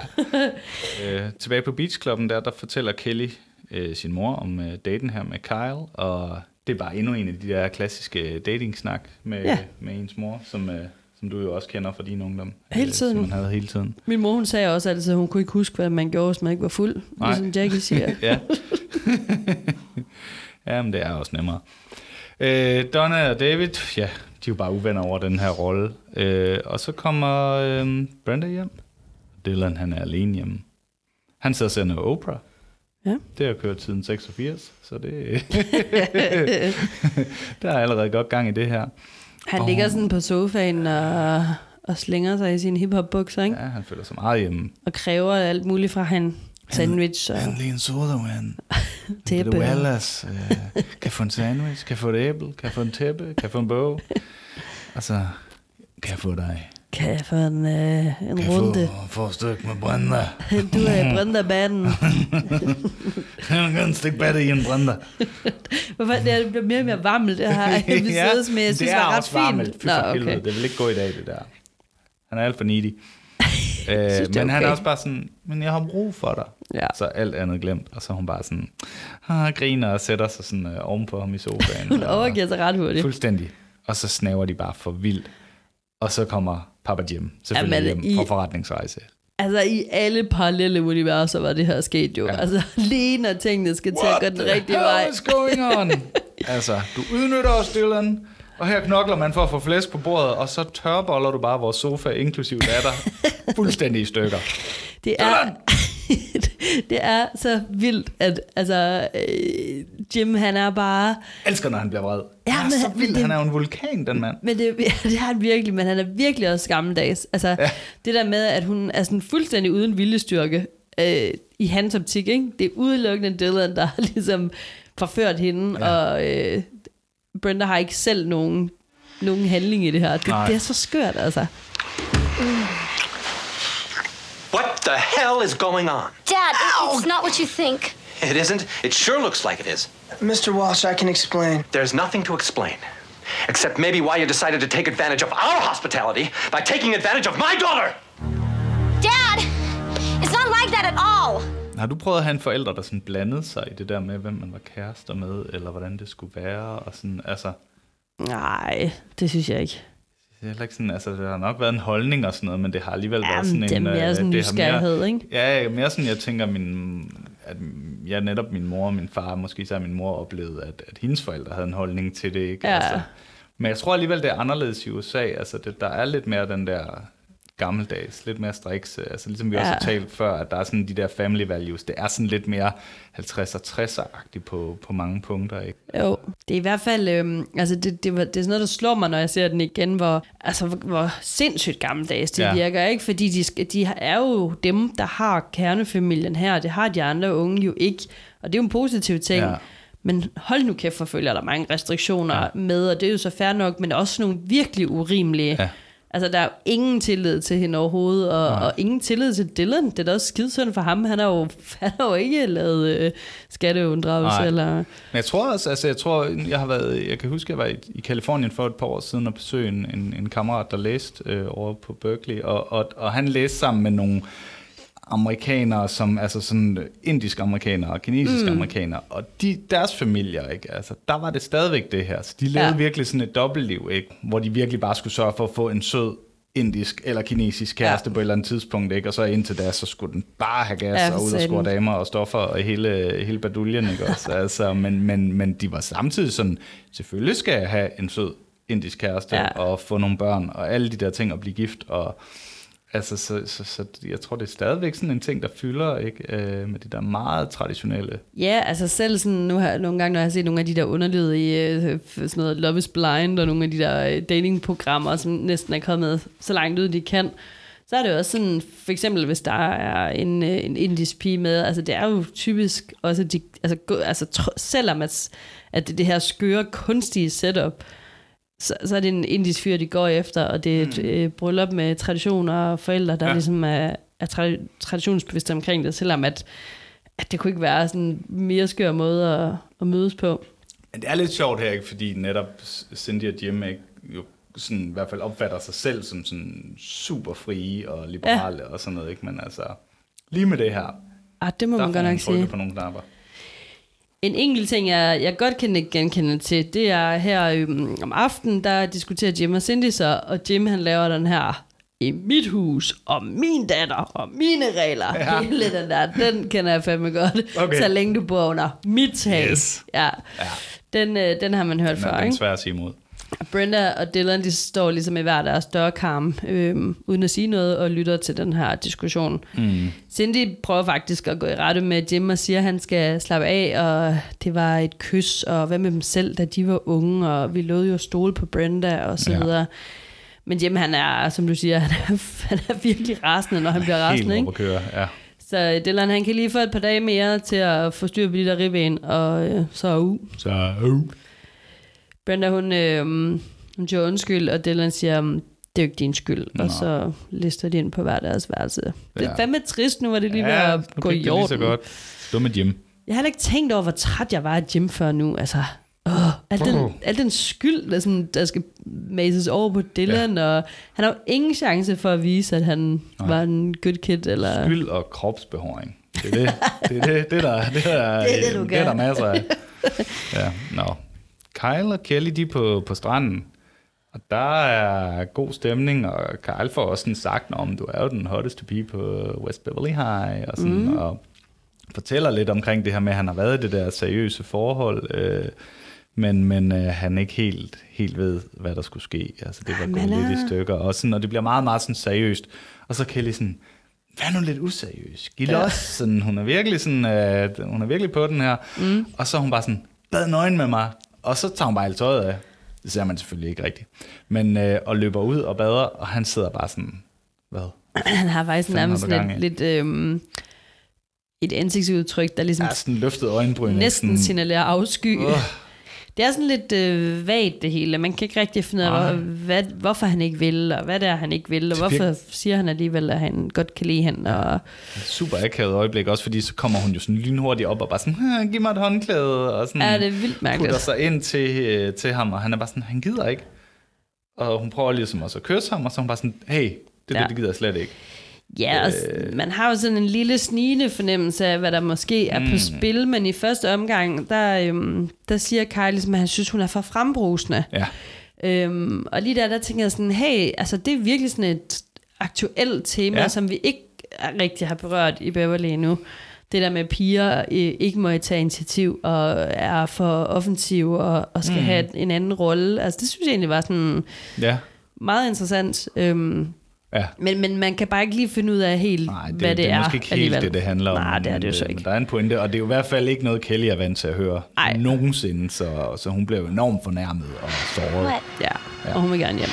øh, tilbage på Beachklubben der, der fortæller Kelly øh, sin mor om øh, daten her med Kyle, og det er bare endnu en af de der klassiske dating-snak med, Ja. med ens mor, som, øh, som du jo også kender fra din ungdom. Hele øh, tiden. Som man havde hele tiden. Min mor hun sagde også altid, at hun kunne ikke huske, hvad man gjorde, hvis man ikke var fuld. Nej. Ligesom Jackie [laughs] siger. ja. [laughs] Jamen, det er også nemmere. Øh, Donna og David, ja, de er jo bare uvenner over den her rolle. Øh, og så kommer øh, Brenda hjem. Dylan, han er alene hjemme. Han sidder og ser noget Oprah. Ja. Det har kørt siden 86, så det... [laughs] der er allerede godt gang i det her. Han Åh. ligger sådan på sofaen og, og slænger sig i sine hiphop bukser, ikke? Ja, han føler sig meget hjemme. Og kræver alt muligt fra han. Sandwich og Endelig en sodavand. [laughs] tæppe. Det ellers. Øh, kan jeg få en sandwich? Kan jeg få et æble? Kan jeg få en tæppe? Kan jeg få en bog? [laughs] Altså, kan jeg få dig? Kan jeg få en, øh, en Kan runde? få, få et stykke med Brenda? [laughs] Du er i Brenda-banen. [laughs] Jeg gerne stikke batte i en Brenda. [laughs] Hvorfor det, er, det bliver mere og mere varmt, det her episodes med, jeg synes, det er var ret fint. Fy for helvede, det vil ikke gå i dag, det der. Han er alt for needy. øh, men han er okay. også bare sådan, men jeg har brug for dig. Ja. Så alt andet glemt, og så hun bare sådan, ah, griner og sætter sig sådan øh, ovenpå ham i sofaen. Hun overgiver sig ret hurtigt. Fuldstændig. Og så snaver de bare for vildt. Og så kommer Papa Jim selvfølgelig Jamen, i- fra forretningsrejse. Altså i alle parallelle universer var det her sket jo. Ja. Altså [laughs] lige når tingene skal til at gå den rigtige vej. is going on? [laughs] altså, du udnytter os, Dylan. Og her knokler man for at få flæsk på bordet, og så tørboller du bare vores sofa, inklusiv datter, [laughs] fuldstændig i stykker. Det er, det er så vildt, at altså, øh, Jim han er bare... Elsker, når han bliver vred. Ja, han er men så han- vild. men det- Han er jo en vulkan, den mand. Men det, [laughs] det er han virkelig, men han er virkelig også gammeldags. Altså, ja. det der med, at hun er sådan fuldstændig uden viljestyrke øh, i hans optik, ikke? Det er udelukkende Dylan, der har [laughs] ligesom forført hende, ja. og øh, Brenda har ikke selv nogen, nogen handling i det her. Det, Nej. det er så skørt, altså. What the hell is going on? Dad, it- it's not what you think. It isn't. It sure looks like it is. Mr. Walsh, I can explain. There's nothing to explain. Except maybe why you decided to take advantage of our hospitality by taking advantage of my daughter! Dad! It's not like that at all. Har du prøvet at have en forælder, der sådan blandede sig i det der med, hvem man var kærester med, eller hvordan det skulle være, og sådan, altså... Nej, det synes jeg ikke. Det er heller ikke sådan, altså, det har nok været en holdning og sådan noget, men det har alligevel været Jamen, sådan det er en... mere øh, sådan det har nysgerrighed, ikke? Ja, mere sådan, jeg tænker, min, at ja, netop min mor og min far, måske så har min mor oplevet, at, at hendes forældre havde en holdning til det, ikke? Ja. Altså, men jeg tror alligevel, det er anderledes i USA. Altså, det, der er lidt mere den der gammeldags, lidt mere striks. Altså, ligesom vi Ja. også har talt før, at der er sådan de der family values. Det er sådan lidt mere 50'er, 60'er-agtigt på, på mange punkter, ikke? Jo, det er i hvert fald, øhm, altså det, det, det er sådan noget, der slår mig, når jeg ser den igen, hvor, altså, hvor, hvor sindssygt gammeldags det Ja. virker, ikke? Fordi de, de er jo dem, der har kernefamilien her, det har de andre unge jo ikke, og det er jo en positiv ting. Ja. Men hold nu kæft, for følger der mange restriktioner ja. med, og det er jo så fair nok, men også nogle virkelig urimelige. Ja. Altså, der er jo ingen tillid til hende overhovedet, og, og ingen tillid til Dylan. Det er da også skidesynd for ham. Han har jo, [laughs] han har jo ikke lavet øh, skatteunddragelse, Nej. eller... Men jeg tror også, altså jeg tror, jeg har været, jeg kan huske, jeg var i, i Kalifornien for et par år siden og besøgte en, en, en kammerat, der læste øh, over på Berkeley, og, og, og han læste sammen med nogle amerikanere, som altså sådan indiske amerikanere og kinesiske mm. amerikanere, og de, deres familier, ikke? Altså, der var det stadigvæk det her. Så de levede ja. Virkelig sådan et dobbeltliv, ikke? Hvor de virkelig bare skulle sørge for at få en sød indisk eller kinesisk kæreste ja. på et eller andet tidspunkt, ikke? Og så indtil da, så skulle den bare have gas Ja, og ud og score damer og stoffer og hele, hele baduljen, ikke også? [laughs] Altså, men, men, men de var samtidig sådan, selvfølgelig skal jeg have en sød indisk kæreste. Ja. og få nogle børn og alle de der ting og blive gift og altså, så, så, så, jeg tror, det er stadigvæk sådan en ting, der fylder, ikke? Øh, med de der meget traditionelle. Ja, altså selv sådan, nu har, nogle gange, når jeg har set nogle af de der underlydige, øh, sådan noget Love is Blind, og nogle af de der øh, datingprogrammer, som næsten er kommet så langt ud, de kan, så er det jo også sådan, for eksempel hvis der er en, øh, en indisk pige med, altså det er jo typisk også, de, altså, altså tro- selvom at, at det, det her skøre, kunstige setup, så, så er det en indisk fyr, de går efter, og det er et øh, bryllup med traditioner og forældre, der Ja. ligesom er, er tra- traditionsbevidste omkring det, selvom at, at det kunne ikke være sådan en mere skør måde at, at mødes på. Men det er lidt sjovt her, ikke? Fordi netop Cindy og Jim ikke, jo sådan, i hvert fald opfatter sig selv som sådan super frie og liberale ja. og sådan noget, ikke? Men altså, lige med det her, Ah, det må der man godt nok sige. på nogle knapper. En enkelt ting, jeg, jeg godt kan genkende til, det er her øhm, om aftenen, der diskuterer Jim og Cindy så, og Jim han laver den her i mit hus, og min datter, og mine regler. Ja. [laughs] Hele den der, den kender jeg fandme godt. Okay. Så længe du bor under mit tag. Yes. Ja. Ja. Den, øh, den har man hørt Den før, er, den er ikke? svær at sige imod. Brenda og Dylan, de står ligesom i hver deres dørkarm, øhm, uden at sige noget, og lytter til den her diskussion. Mm. Cindy prøver faktisk at gå i rette med Jim og siger, at han skal slappe af, og det var et kys, og hvad med dem selv, da de var unge, og vi lovede jo stole på Brenda, og så Ja. videre. Men Jim, han er, som du siger, [laughs] han er, han er virkelig rasende, når han bliver rasende, Helt ikke? ja. Så Dylan, han kan lige få et par dage mere til at få styr på de der ribben, og øh, så er uh. Så, uh. Brenda, hun, øh, hun siger undskyld, og Dylan siger, "Mm, det er jo ikke din skyld. Nå. Og så lister de ind på hver deres værelse. Det er Ja. fandme trist, nu var det lige ved ja, at nu gå i det lige så orden. godt. Dumme Jim. Jeg har heller ikke tænkt over, hvor træt jeg var af Jim før nu. Altså, åh, Al den, al den skyld, der, sådan, der skal mases over på Dylan, ja. og han har jo ingen chance for at vise, at han Nej. var en good kid. Eller... Skyld og kropsbehåring. Det er det, det, er det, det, der, det, der, [laughs] Det er det, du det er der masser af. [laughs] Ja, nå. Kyle og Kelly, de er på, på stranden. Og der er god stemning, og Kyle får også sådan sagt, om du er jo den hotteste pige på West Beverly High, og, sådan, mm. og fortæller lidt omkring det her med, at han har været i det der seriøse forhold, øh, men, men øh, han ikke helt, helt ved, hvad der skulle ske. Altså, det var gået lidt i stykker, og, sådan, og det bliver meget, meget sådan seriøst. Og så Kelly sådan, vær nu lidt useriøs. Giv ja. sådan, hun er virkelig sådan, øh, hun er virkelig på den her. Mm. Og så er hun bare sådan, bad nøgen med mig. Og så tager hun bare alt tøjet af. Det ser man selvfølgelig ikke rigtigt. Men, øh, og løber ud og bader, og han sidder bare sådan, hvad? [clears throat] Han har faktisk nærmest gang lidt, øhm, et ansigtsudtryk, der ligesom Ja, sådan løftet øjenbryn. næsten sådan, signalerer afsky. Åh. Det er sådan lidt øh, vagt det hele. Man kan ikke rigtig finde ud af, hvor, hvad, hvorfor han ikke vil, og hvad det er, han ikke vil, og hvorfor siger han alligevel, at han godt kan lide hende. Og, super akavet øjeblik, også fordi så kommer hun jo sådan lynhurtigt op og bare sådan, "Ah, giv mig et håndklæde, og sådan Ja, det er vildt mærkeligt. putter sig ind til, øh, til ham, og han er bare sådan, han gider ikke. Og hun prøver ligesom også at kysse ham, og så er hun bare sådan, hey, det, ja. det gider jeg slet ikke. Ja, og Øh. man har jo sådan en lille snigende fornemmelse af, hvad der måske er Mm. på spil, men i første omgang, der, øhm, der siger Kylie, ligesom, at han synes, hun er for frembrusende. Ja, Øhm, og lige der, der tænker jeg sådan, hey, altså det er virkelig sådan et aktuelt tema, ja. Som vi ikke rigtig har berørt i Beverly endnu. Det der med, at piger øh, ikke må tage initiativ og er for offensive og, og skal mm. have en anden rolle. Altså det synes jeg egentlig var sådan ja, meget interessant. Øhm, ja. men, men man kan bare ikke lige finde ud af helt, Nej, det, hvad det, det er er måske ikke helt alligevel. det, det handler om. Nej, det er det jo så øh, ikke. Men der er en pointe, og det er jo i hvert fald ikke noget, Kelly er vant til at høre Ej. nogensinde, så, så hun blev enormt fornærmet og såret. What? Ja, og hun vil gerne hjem.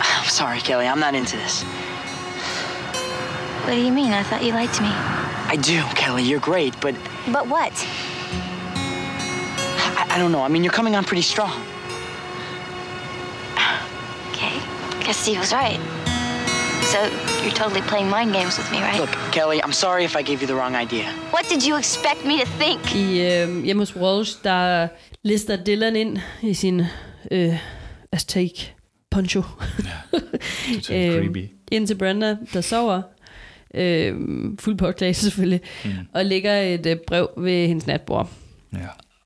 I'm sorry, Kelly. I'm not into this. What do you mean? I thought you liked me. I do, Kelly. You're great, but But what? I, I don't know. I mean, you're coming on pretty strong. Okay. Guess Steve was right. So you're totally playing mind games with me, right? Look, Kelly, I'm sorry if I gave you the wrong idea. What did you expect me to think? I øh, hjemme hos Walsh, der lister Dylan ind i sin øh, Aztec poncho. Totalt [laughs] creepy. ind til Brenda, der sover. Øh, fuld påklædt selvfølgelig. Mm. Og lægger et øh, brev ved hendes natbord. Ja.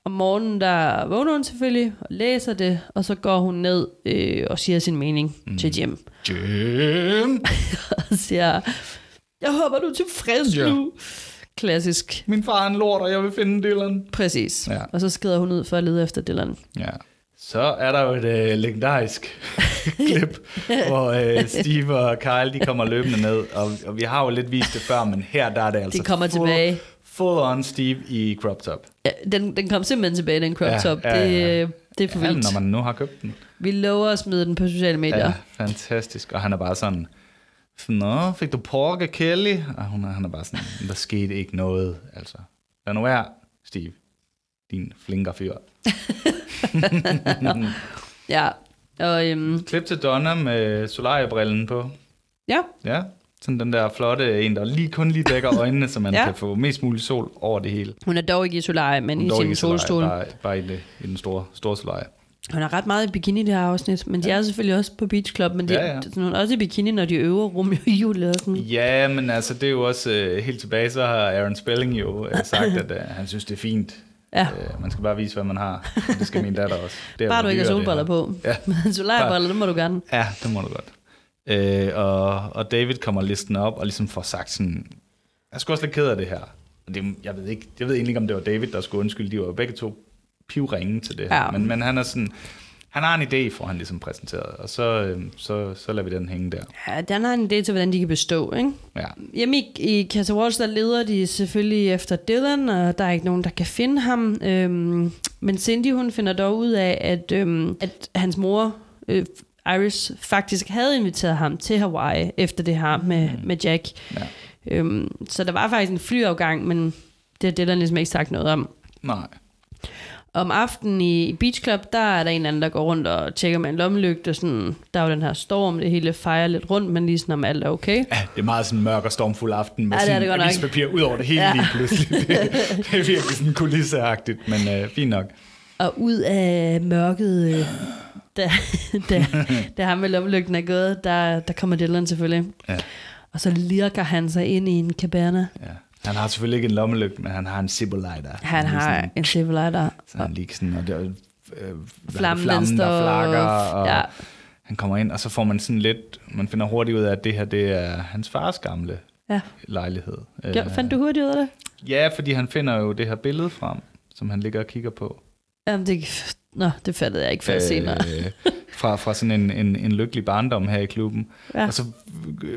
Om morgenen, der vågner hun selvfølgelig og læser det, og så går hun ned øh, og siger sin mening mm. til Jim. Jim, [laughs] Og siger, jeg håber, du er tilfreds Ja. nu. Klassisk. min far er en lort, og jeg vil finde Dylan. Præcis. Ja. Og så skrider hun ud for at lede efter Dylan. Ja. Så er der jo et øh, legendarisk [laughs] klip, hvor øh, Steve og Kyle de kommer løbende ned, og, og vi har jo lidt vist det før, men her der er det altså kommer full, tilbage. Full on Steve i crop top. Ja, den, den kom simpelthen tilbage, den crop Ja, top. ja, ja. Det, øh, det er for Ja, vildt. når man nu har købt den. Vi lover at smide den på sociale medier. Ja, fantastisk. Og han er bare sådan, Nå, fik du porke Kelly? Og hun han er bare sådan, der skete ikke noget. Altså, lad nu være, Steve. Din flinker fyr. [laughs] Ja, og øhm, Klip til Donna med solariebrillen på. ja, Ja, sådan den der flotte en, der lige kun lige dækker [laughs] øjnene, så man Ja. kan få mest mulig sol over det hele. hun er dog ikke i solarie, men i sin solstol. Bare, bare i, det, i den store, store solarie. Hun er ret meget i bikini i det her afsnit, men de er selvfølgelig også på Beach Club, men de, Ja, ja. Hun er også i bikini, når de øver Romeo og Julie og sådan. Ja, men altså, det er jo også øh, helt tilbage, så har Aaron Spelling jo øh, [clears throat] sagt, at øh, han synes, det er fint. Ja. Øh, man skal bare vise, hvad man har. Det skal min datter også. [laughs] Det er Bare du ikke har solbriller på. Ja. Men [laughs] solariebriller, det må du gerne. Ja, det må du godt. Øh, og, og David kommer listen op og ligesom får sagt sådan, jeg er sgu også lidt ked af det her. Og det, jeg, ved ikke, jeg ved egentlig ikke, om det var David, der skulle undskylde. De var jo begge to pivringe til det her. Ja. Men, men han er sådan, han har en idé, får han ligesom præsenteret. Og så, øh, så, så lader vi den hænge der. Ja, den har en idé til, hvordan de kan bestå, ikke? Ja. Hjemme i, i Casa Walsh, der leder de selvfølgelig efter Dylan, og der er ikke nogen, der kan finde ham. Øhm, men Cindy, hun finder dog ud af, at, øhm, at hans mor, øh, Iris, faktisk havde inviteret ham til Hawaii efter det her med, med Jack. Ja. Øhm, så der var faktisk en flyafgang, men det har Dylan ligesom ikke sagt noget om. Nej. Om aftenen i, Beach Club, der er der en anden, der går rundt og tjekker med en lommelygte. Sådan, der er jo den her storm, det hele fejrer lidt rundt, men lige sådan, om alt er okay. Ja, det er meget sådan en mørk og stormfuld aften med Ja, det er sådan det nok. avispapir ud over det hele ja. lige pludselig. [laughs] Det, det er virkelig sådan kulisseagtigt, men øh, fint nok. Og ud af mørket, øh, da, da, [laughs] da ham med lommelygten er gået, der, der kommer Dylan selvfølgelig. Ja. Og så lirker han sig ind i en cabana. Ja. Han har selvfølgelig ikke en lommelygt, men han har en Siboliter. Han har en civilizer. Så han lige sådan, og det er, øh, Flammen, flammen der flakker, og ja. han kommer ind, og så får man sådan lidt, man finder hurtigt ud af, at det her, det er hans fars gamle Ja. lejlighed. Ja, fandt du hurtigt ud af det? Ja, fordi han finder jo det her billede frem, som han ligger og kigger på. Jamen, det, nå, det fattede jeg ikke før øh, senere. [laughs] fra, fra sådan en, en, en lykkelig barndom her i klubben. Ja. Og så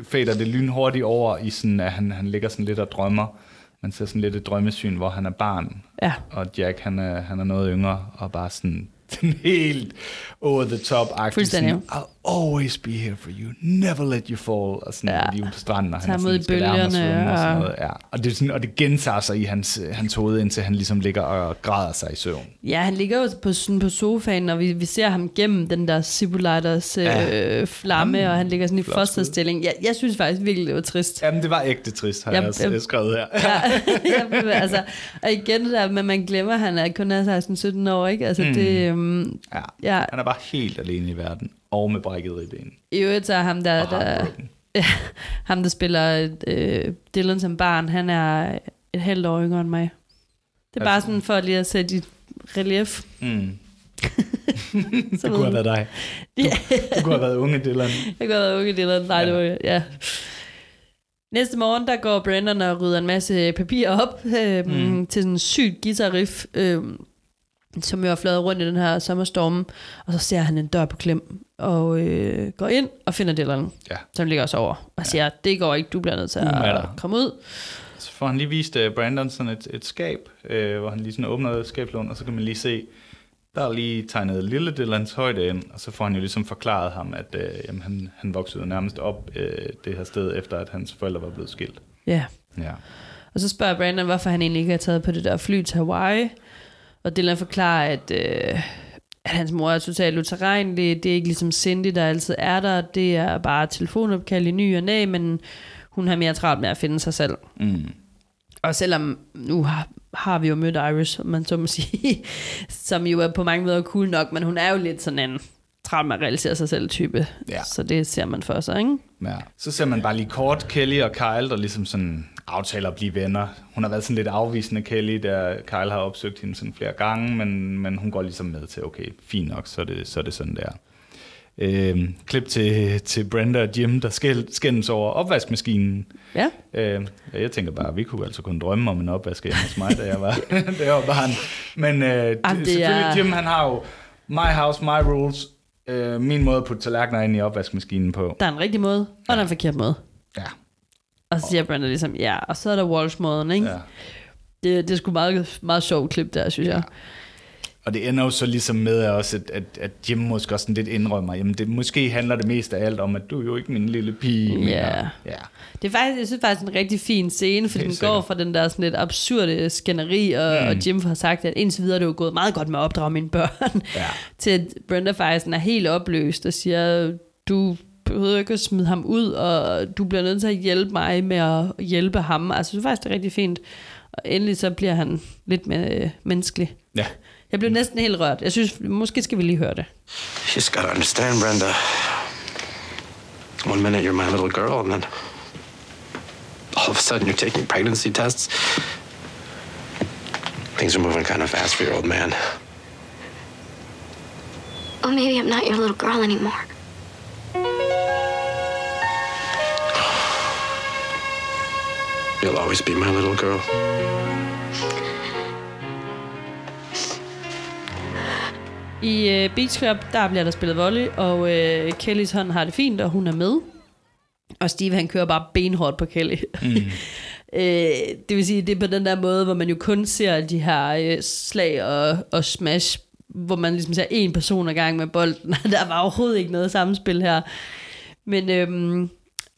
fader det lynhurtigt over i sådan, at han, han ligger sådan lidt og drømmer. Man ser sådan lidt et drømmesyn, hvor han er barn. Ja. Og Jack, han er, han er noget yngre, og bare sådan, [laughs] sådan helt over the top agtig sådan, always be here for you, never let you fall, og sådan, Ja. ude på stranden, og han er sådan, i bølgerne, svømme og sådan og- noget. Ja. Og, det sådan, og det gentager sig i hans, hans hoved, indtil han ligesom ligger og græder sig i søvn. Ja, han ligger jo på, sådan på sofaen, og vi, vi ser ham gennem den der Cibuliters øh, Ja. flamme, Jamen, og han ligger sådan i fosterstilling. Jeg, jeg synes faktisk virkelig, det var trist. Jamen, det var ægte trist, har jeg også jamen. skrevet her. Ja, [laughs] [laughs] ja, altså, og igen det der, men man glemmer, at han er kun er 16-17 år, ikke? Altså, Mm. det, um, Ja. ja, Han er bare helt alene i verden, og med brækket ribben. i øvrigt så er ham, der, der, [laughs] ham, der spiller øh, Dylan som barn, han er et halvt år yngre end mig. Det er bare Altså- sådan for lige at sætte i relief. Mm. [laughs] Så det kunne have været dig. [laughs] Ja. Du kunne have været unge Dylan. Jeg går været unge Dylan. Nej, ja. det var, ja. Næste morgen, der går Brandon og rydder en masse papir op øh, mm. Til sådan en sygt guitarriff, øh, som jo er fløjet rundt i den her sommerstorm. Og så ser han en dør på klem og øh, går ind og finder Dylan, Ja. som ligger også over. Og siger, det går ikke, du bliver nødt til at Umatter. komme ud. Så får han lige vist uh, Brandon sådan et, et skab, uh, hvor han lige sådan åbner skabslån, og så kan man lige se, der er lige tegnet lille Dylans højde ind, og så får han jo ligesom forklaret ham, at uh, jamen, han, han voksede nærmest op uh, det her sted, efter at hans forældre var blevet skilt. Ja. Ja. Og så spørger Brandon, hvorfor han egentlig ikke har taget på det der fly til Hawaii. Og Dylan forklarer, at, øh, at hans mor er totalt uterrenelig. Det er ikke ligesom Cindy, der altid er der. Det er bare telefonopkald i ny og næ, men hun har mere travlt med at finde sig selv. Mm. Og selvom nu har, har vi jo mødt Iris, om man så må [laughs] sige, som jo er på mange måder cool nok, men hun er jo lidt sådan en travlt med at realisere sig selv type. Ja. Så det ser man for sig, ikke? Ja. Så ser man bare lige kort Kelly og Kyle, der ligesom sådan aftaler at blive venner. Hun har været sådan lidt afvisende Kelly, der Kyle har opsøgt hende sådan flere gange, men, men hun går ligesom med til, okay, fint nok, så er det, så er det sådan der. Øhm, klip til, til Brenda og Jim, der skæld, skændes over opvaskemaskinen. Ja. Ja, jeg tænker bare, vi kunne altså kun drømme om en opvask hos mig, da jeg var, [laughs] [laughs] da jeg var barn. Men øh, Jamen, det selvfølgelig, er- Jim, han har jo my house, my rules. Øh, min måde at putte tallerkener ind i opvaskemaskinen på. Der er en rigtig måde, og der er en forkert måde. Ja. Og så siger Brandon ligesom, ja, og så er der Walsh-måden, ikke? Ja. Det, det er sgu meget, meget sjovt klip der, synes jeg. Og det ender jo så ligesom med også, at, at, at Jim måske også sådan lidt indrømmer, jamen det, måske handler det mest af alt om, at du er jo ikke min lille pige. Ja. ja. Det er faktisk, jeg synes faktisk, er en rigtig fin scene, for den sikkert. går fra den der sådan lidt absurde skænderi, og, mm. Og Jim har sagt, at indtil videre er det jo gået meget godt med at opdrage mine børn, Ja. [laughs] til at Brenda faktisk er helt opløst og siger, du behøver ikke at smide ham ud, og du bliver nødt til at hjælpe mig med at hjælpe ham. Altså, jeg synes faktisk, det er rigtig fint. Og endelig så bliver han lidt mere øh, menneskelig. Ja. Jeg blev næsten helt rørt. Jeg synes, måske skal vi lige høre det. You just gotta understand, Brenda. One minute you're my little girl, and then all of a sudden you're taking pregnancy tests. Things are moving kind of fast for your old man. Well, maybe I'm not your little girl anymore. You'll always be my little girl. I øh, Beach Club, der bliver der spillet volley, og øh, Kellys hånd har det fint, og hun er med. Og Steve, han kører bare benhårdt på Kelly. Mm. [laughs] øh, det vil sige, det er på den der måde, hvor man jo kun ser de her øh, slag og, og smash, hvor man ligesom ser en person ad gang med bolden. [laughs] der var overhovedet ikke noget samspil her. Men øhm,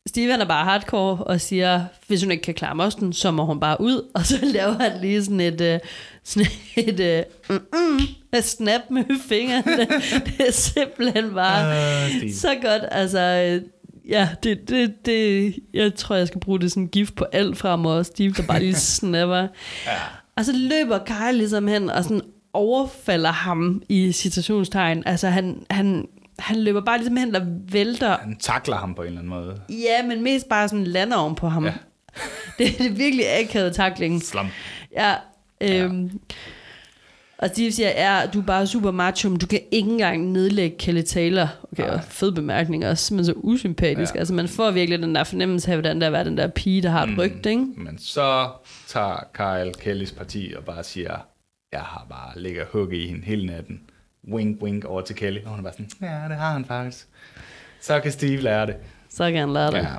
Steve han er bare hardcore og siger, hvis hun ikke kan klare mosten, så må hun bare ud. Og så laver han lige sådan et, øh, sådan et, øh, mm, mm, snap med fingrene. [laughs] det er simpelthen bare Steve. så godt. Altså, øh, ja, det, det, det, jeg tror, jeg skal bruge det som gift på alt fremover. Steve, der bare lige [laughs] snapper. Ja. Og så løber Kyle ligesom hen og sådan overfalder ham i citationstegn. Altså han, han, han løber bare ligesom hen og vælter. Han takler ham på en eller anden måde. Ja, men mest bare sådan lander oven på ham. Ja. det, [laughs] det er virkelig akavet takling. Slam. Ja, øhm, ja. Og Steve siger, ja, du er bare super macho, men du kan ikke engang nedlægge Kelly Taylor. Okay, og fed bemærkning også, men så usympatisk. Ja. Altså man får virkelig den der fornemmelse af, hvordan der er den der pige, der har et mm. rygte, ikke? Men så tager Kyle Kellys parti og bare siger, jeg har bare ligget og hugget i hende hele natten. Wink, wink over til Kelly. Og hun er bare sådan, ja, det har han faktisk. Så kan Steve lære det. Så kan han lære det. Ja.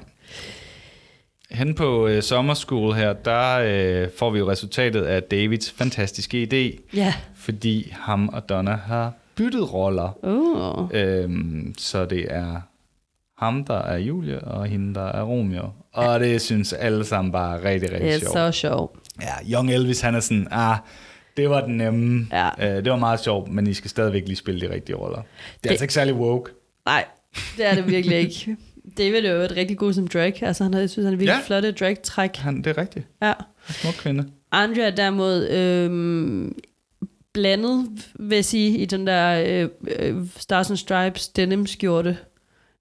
Hen på øh, sommerskole her, der øh, får vi jo resultatet af Davids fantastiske idé. Ja. Fordi ham og Donna har byttet roller. Uh. Øhm, så det er ham, der er Julie, og hende, der er Romeo. Og det synes alle sammen bare rigtig, rigtig sjovt. Det er så sjovt. Ja, Young Elvis, han er sådan, ah, det var den nemme. Ja. Øh, det var meget sjovt, men I skal stadigvæk lige spille de rigtige roller. Det er det, altså ikke særlig woke. Nej, det er det virkelig ikke. David er jo et rigtig god som drag. Altså, han, jeg synes, han er virkelig ja. flotte drag-træk. Han, det er rigtigt. Ja. Smuk kvinde. Andrea derimod øhm, blandet, vil jeg sige, i den der øh, øh, Stars and Stripes denim-skjorte.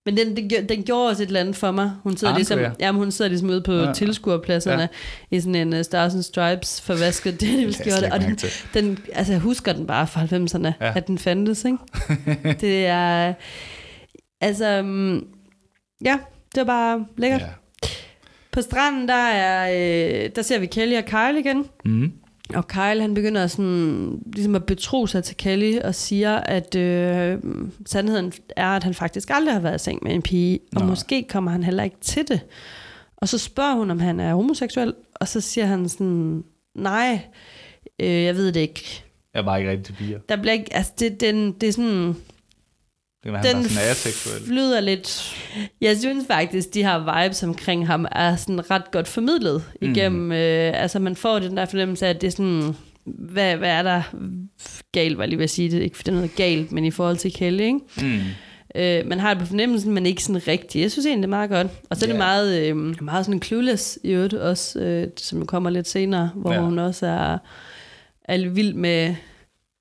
Men den, den, den gjorde også et eller andet for mig. Hun sidder, ligesom, ja, hun sidder ligesom ude på ja. tilskuerpladserne ja. i sådan en uh, Stars and Stripes forvasket [laughs] denim-skjorte. Og den, den, altså, jeg husker den bare fra 90'erne, ja. at den fandtes. Ikke? [laughs] det er... Altså, um, Ja, det var bare lækkert. Ja. På stranden, der, er, øh, der ser vi Kelly og Kyle igen. Mm. Og Kyle, han begynder sådan, ligesom at betro sig til Kelly og siger, at øh, sandheden er, at han faktisk aldrig har været i seng med en pige, og Nej. måske kommer han heller ikke til det. Og så spørger hun, om han er homoseksuel, og så siger han sådan, nej, øh, jeg ved det ikke. Jeg var ikke rigtig til piger. Der bliver ikke, altså det, den, det er sådan, det var, han den sådan aseksuel. flyder lidt. Jeg synes faktisk, de her vibes omkring ham er sådan ret godt formidlet mm. igennem. Mm. Øh, altså man får den der fornemmelse af, at det er sådan, hvad, hvad er der galt, var lige ved at sige det, ikke fordi det er noget galt, men i forhold til Kelly, ikke? Mm. Øh, man har det på fornemmelsen, men ikke sådan rigtigt. Jeg synes egentlig, det er meget godt. Og så er det meget, øh, meget sådan clueless i øvrigt også, øh, som kommer lidt senere, hvor ja. hun også er, er vild med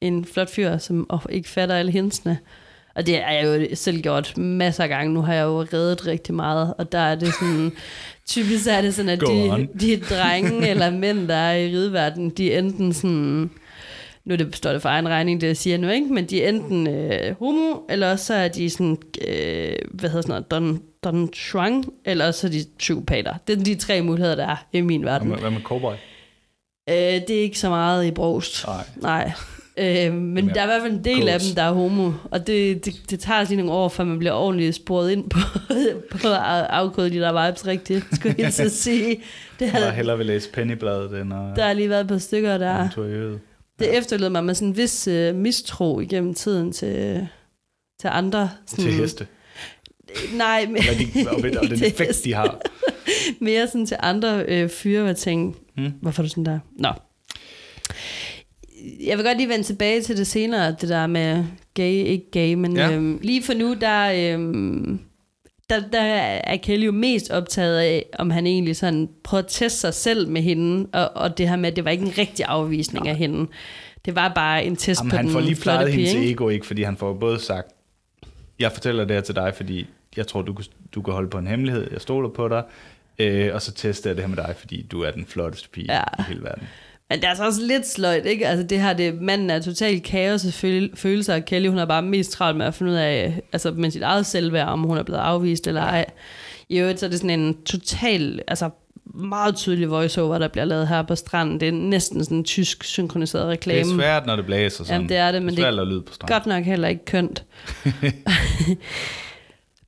en flot fyr, som ikke fatter alle hensene. Og det har jeg jo selv gjort masser af gange. Nu har jeg jo reddet rigtig meget, og der er det sådan... [laughs] Typisk er det sådan, at de, de drenge eller mænd, der er i rideverdenen, de er enten sådan... Nu det består det for egen regning, det jeg siger nu, ikke? Men de er enten øh, homo, eller også så er de sådan, øh, hvad hedder sådan noget, don, don shuang, eller også så er de psykopater. Det er de tre muligheder, der er i min verden. Hvad med cowboy? Øh, det er ikke så meget i brost. Nej. Nej. Øh, men Jamen, der er i hvert fald en del goals. af dem, der er homo, og det, det, det tager lige nogle år, før man bliver ordentligt sporet ind på, [laughs] på at afkode de der vibes rigtigt, skulle jeg så sige. [laughs] Det har, jeg hellere vil læse Pennybladet, end at... Der har lige været et par stykker, der... Det ja. efterlod mig med sådan en vis uh, mistro igennem tiden til, til andre. Sådan, til heste? Nej, men... og, de, og den [laughs] effekt, de har. Mere sådan til andre øh, fyre, hvor jeg tænkte, hmm? hvorfor er du sådan der? Nå jeg vil godt lige vende tilbage til det senere, det der med gay, ikke gay, men ja. øhm, lige for nu, der, øhm, der, der er Kelly jo mest optaget af, om han egentlig sådan prøver at teste sig selv med hende, og, og det her med, at det var ikke en rigtig afvisning Nej. af hende. Det var bare en test Jamen, på han den får lige plejet hendes ego, ikke? Fordi han får både sagt, jeg fortæller det her til dig, fordi jeg tror, du, du kan holde på en hemmelighed, jeg stoler på dig, øh, og så tester jeg det her med dig, fordi du er den flotteste pige ja. i hele verden. Men det er altså også lidt sløjt, ikke? Altså det her, det, manden er totalt kaos og følelser, og Kelly, hun er bare mest travlt med at finde ud af, altså med sit eget selvværd, om hun er blevet afvist eller ej. I øvrigt, så er det sådan en total, altså meget tydelig voiceover, der bliver lavet her på stranden. Det er næsten sådan en tysk synkroniseret reklame. Det er svært, når det blæser sådan. Jamen, det er det, men det er, det er godt nok heller ikke kønt. [laughs]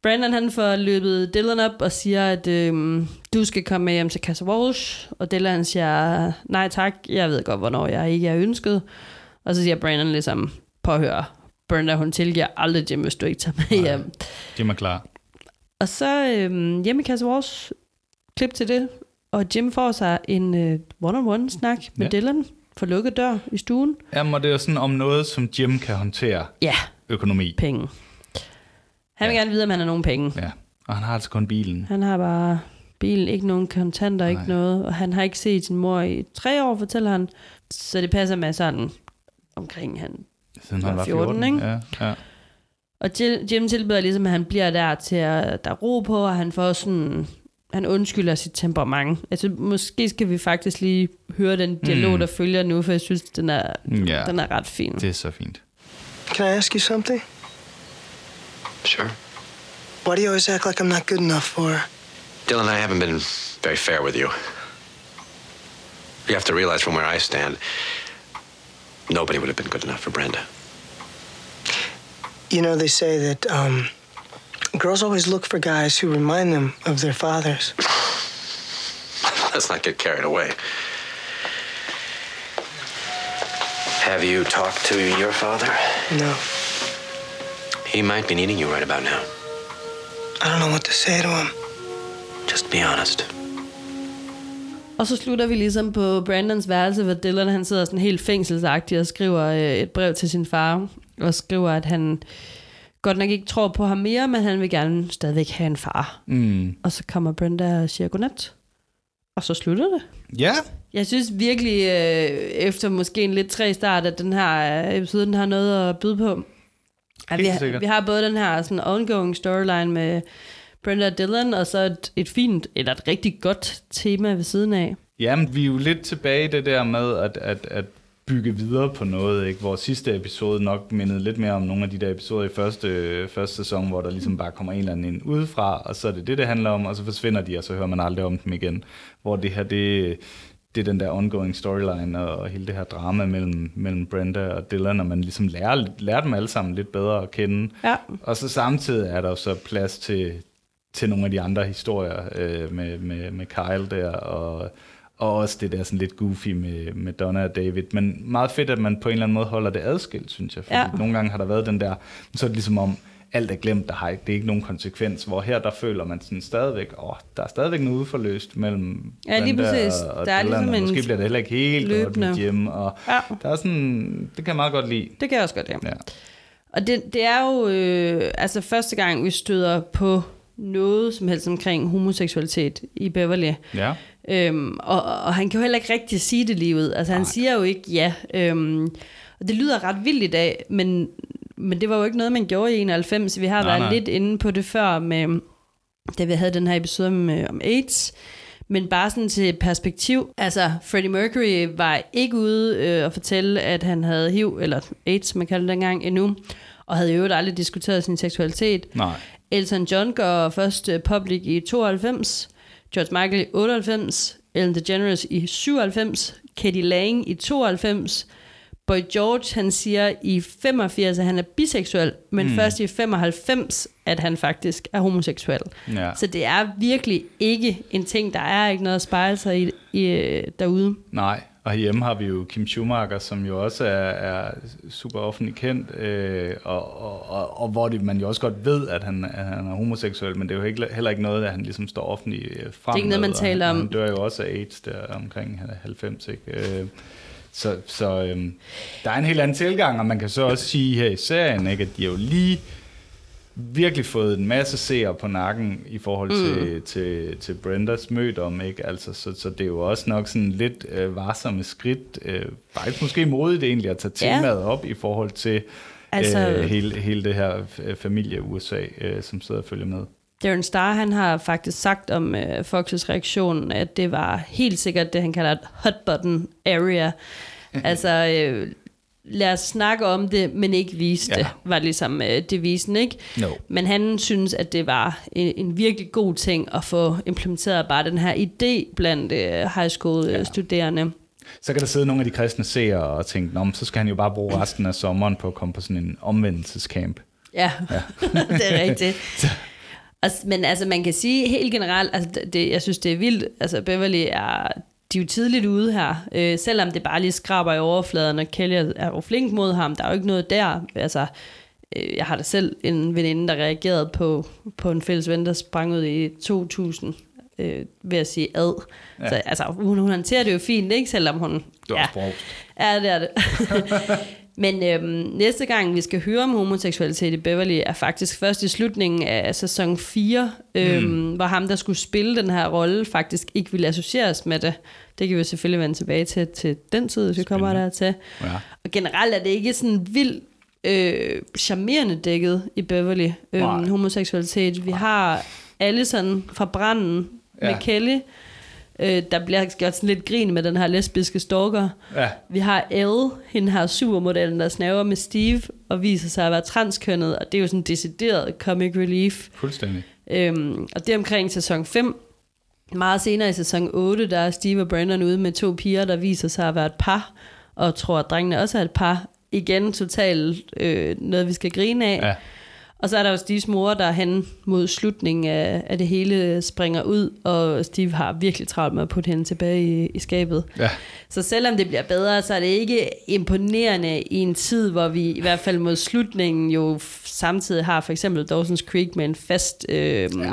Brandon han får løbet Dylan op og siger, at øhm, du skal komme med hjem til Casa Walsh. Og Dylan siger, nej tak, jeg ved godt, hvornår jeg ikke er ønsket. Og så siger Brandon ligesom, påhør, Brenda hun tilgiver aldrig Jim, hvis du ikke tager med nej, hjem. Jim er klar. Og så øhm, hjemme i Casa Walsh, klip til det, og Jim får sig en øh, one-on-one snak med ja. Dylan for lukket dør i stuen. Jamen, og det er sådan om noget, som Jim kan håndtere. Ja. Økonomi. Penge. Han vil ja. gerne vide, om han har nogen penge. Ja, og han har altså kun bilen. Han har bare bilen, ikke nogen kontanter, Nej. ikke noget. Og han har ikke set sin mor i tre år, fortæller han. Så det passer med sådan, omkring han Siden han var var 14, 14, ikke? Ja, ja. Og Jim- Jim tilbyder ligesom, at han bliver der til at der er ro på, og han får sådan... Han undskylder sit temperament. Altså, måske skal vi faktisk lige høre den dialog, mm. der følger nu, for jeg synes, den er, Ja. den er ret fin. Det er så fint. Can I ask you something? Sure. Why do you always act like I'm not good enough for her? Dylan, I haven't been very fair with you. You have to realize from where I stand, nobody would have been good enough for Brenda. You know, they say that um, girls always look for guys who remind them of their fathers. [laughs] Let's not get carried away. Have you talked to your father? No, He might be needing you right about now. I don't know what to say to him. Just be honest. Og så slutter vi ligesom på Brandons værelse, hvor Dylan han sidder sådan helt fængselsagtig og skriver øh, et brev til sin far, og skriver, at han godt nok ikke tror på ham mere, men han vil gerne stadigvæk have en far. Mm. Og så kommer Brenda og siger godnat. Og så slutter det. Ja, Jeg synes virkelig, øh, efter måske en lidt træ start, at den her øh, episode den har noget at byde på. At vi, har, vi har både den her sådan ongoing storyline med Brenda Dylan, og så et, et fint, eller et rigtig godt tema ved siden af. Jamen, vi er jo lidt tilbage i det der med at, at, at bygge videre på noget, ikke? Hvor sidste episode nok mindede lidt mere om nogle af de der episoder i første, første sæson, hvor der ligesom bare kommer en eller anden ind udefra, og så er det det, det handler om, og så forsvinder de, og så hører man aldrig om dem igen. Hvor det her, det, det er den der ongoing storyline, og, og hele det her drama mellem, mellem Brenda og Dylan, og man ligesom lærer, lærer dem alle sammen lidt bedre at kende. Ja. Og så samtidig er der jo så plads til, til nogle af de andre historier øh, med, med, med Kyle der, og, og også det der sådan lidt goofy med, med Donna og David. Men meget fedt, at man på en eller anden måde holder det adskilt, synes jeg. Fordi Ja. nogle gange har der været den der, så er det ligesom om, alt er glemt, der har ikke, det er ikke nogen konsekvens. Hvor her, der føler man sådan stadigvæk, åh, der er stadigvæk noget uforløst mellem Ja, lige præcis. og, Der er ligesom en måske bliver det heller ikke helt godt løbende- med Jim. Og Ja. der er sådan, det kan jeg meget godt lide. Det kan jeg også godt, ja. Ja. Og det, det er jo øh, altså første gang, vi støder på noget som helst omkring homoseksualitet i Beverly. Ja. Øhm, og, og han kan jo heller ikke rigtig sige det lige ud. Altså han Nej. siger jo ikke ja. Øhm, og det lyder ret vildt i dag, men, men det var jo ikke noget, man gjorde i 91. Vi har Nej, været nej. lidt inde på det før, med, da vi havde den her episode om, øh, om AIDS. Men bare sådan til perspektiv. Altså, Freddie Mercury var ikke ude øh, og fortælle, at han havde HIV, eller AIDS, man kaldte det dengang, endnu. Og havde jo øvrigt aldrig diskuteret sin seksualitet. Nej. Elton John går først øh, public i 92, George Michael i 98, Ellen DeGeneres i 97, Katie Lang i 92, Boy George, han siger i 85, at han er biseksuel, men mm. først i 95, at han faktisk er homoseksuel. Ja. Så det er virkelig ikke en ting, der er ikke noget at spejle sig i, i øh, derude. Nej, og hjemme har vi jo Kim Schumacher, som jo også er, er super offentligt kendt, øh, og, og, og, og hvor det, man jo også godt ved, at han, at han er homoseksuel, men det er jo ikke, heller ikke noget, at han ligesom står offentligt øh, frem Det er ikke noget, man taler han, om. Han dør jo også af AIDS der omkring 90, ikke? Øh, så så øh, der er en helt anden tilgang, og man kan så også sige her i serien, ikke, at de har jo lige virkelig fået en masse seere på nakken i forhold til, mm. til, til Brendas mødom, ikke? Altså, så, så det er jo også nok sådan lidt øh, varsomme skridt, øh, faktisk måske modigt egentlig at tage Ja. temaet op i forhold til Altså- øh, hele, hele det her øh, familie-USA, øh, som sidder og følger med. Darren Star, han har faktisk sagt om øh, Fox's reaktion, at det var helt sikkert det, han kalder et hot button area. [laughs] altså, øh, lad os snakke om det, men ikke vise Ja. det, var ligesom øh, devisen, ikke? No. Men han synes, at det var en, en virkelig god ting at få implementeret bare den her idé blandt øh, high school øh. Så kan der sidde nogle af de kristne seere og tænke, Nå, så skal han jo bare bruge [laughs] resten af sommeren på at komme på sådan en omvendelsescamp. Ja, ja. [laughs] det er rigtigt. [laughs] Men altså, man kan sige helt generelt, altså, det, jeg synes, det er vildt. Altså, Beverly er, de er jo tidligt ude her, øh, selvom det bare lige skraber i overfladen, og Kelly er- er jo flink mod ham. Der er jo ikke noget der. Altså, øh, jeg har da selv en veninde, der reagerede på, på en fælles ven, der sprang ud i 2000, øh, ved at sige ad. Ja. Så altså, hun, hun håndterer det jo fint, ikke? Selvom hun... Det ja, ja. Ja, det er det. [laughs] Men øhm, næste gang, vi skal høre om homoseksualitet i Beverly, er faktisk først i slutningen af sæson 4, øhm, mm. hvor ham, der skulle spille den her rolle, faktisk ikke ville associeres med det. Det kan vi selvfølgelig vende tilbage til, til den tid, hvis vi kommer der til. Ja. Og generelt er det ikke sådan vildt øh, charmerende dækket i Beverly, øh, Nej. homoseksualitet. Vi har alle sådan fra branden ja. med. Kelly, øh, der bliver gjort sådan lidt grin med den her lesbiske stalker. Ja. Vi har Elle, hende her supermodellen, der snaver med Steve og viser sig at være transkønnet, og det er jo sådan decideret comic relief. Fuldstændig. Øhm, og det er omkring sæson 5. Meget senere i sæson 8, der er Steve og Brandon ude med to piger, der viser sig at være et par, og tror, at drengene også er et par. Igen totalt øh, noget, vi skal grine af. Ja. Og så er der jo Steves mor, der hen mod slutningen af, af det hele springer ud, og Steve har virkelig travlt med at putte hende tilbage i, i skabet. Ja. Så selvom det bliver bedre, så er det ikke imponerende i en tid, hvor vi i hvert fald mod slutningen jo samtidig har for eksempel Dawson's Creek med en fast øh, ja.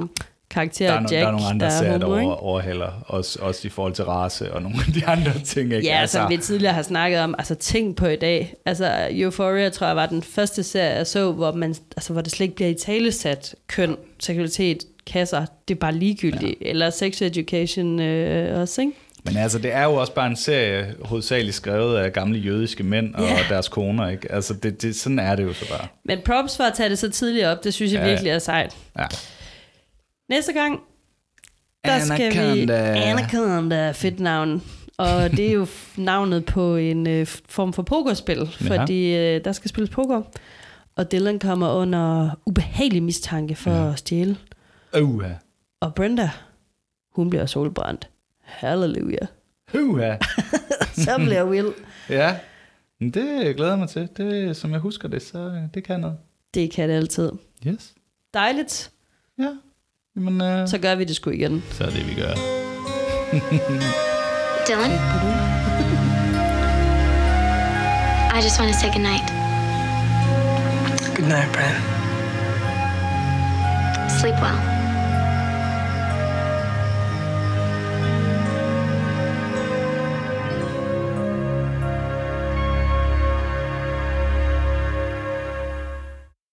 Karakter, Der er, no, Jack, der er nogle andre der er serier, der over, overhælder, også, også i forhold til race og nogle af de andre ting. Ikke? Ja, altså, som vi tidligere har snakket om, altså ting på i dag. Altså Euphoria, tror jeg, var den første serie, jeg så, hvor, man, altså, hvor det slet ikke bliver i talesat køn, seksualitet, kasser, det er bare ligegyldigt. Ja. Eller sex education øh, også, ikke? Men altså, det er jo også bare en serie, hovedsageligt skrevet af gamle jødiske mænd og Ja. deres koner, ikke? Altså, det, det, sådan er det jo så bare. Men props for at tage det så tidligt op, det synes jeg ja. virkelig er sejt. Ja. Næste gang, der skal vi... Anaconda. Anaconda, fedt navn. Og det er jo navnet på en øh, form for pokerspil, Ja. fordi øh, der skal spilles poker. Og Dylan kommer under ubehagelig mistanke for ja. at stjæle. Uha. Og Brenda, hun bliver solbrændt. Halleluja. Uha. [laughs] Så bliver Will. [laughs] Ja, det glæder jeg mig til. Det, som jeg husker det, så det kan noget. Det kan det altid. Yes. Dejligt. Ja. Men, uh, Så gør vi det sgu igen. så er det, vi gør. [laughs] Dylan? I just want to say goodnight. Good night, Brent. Sleep well.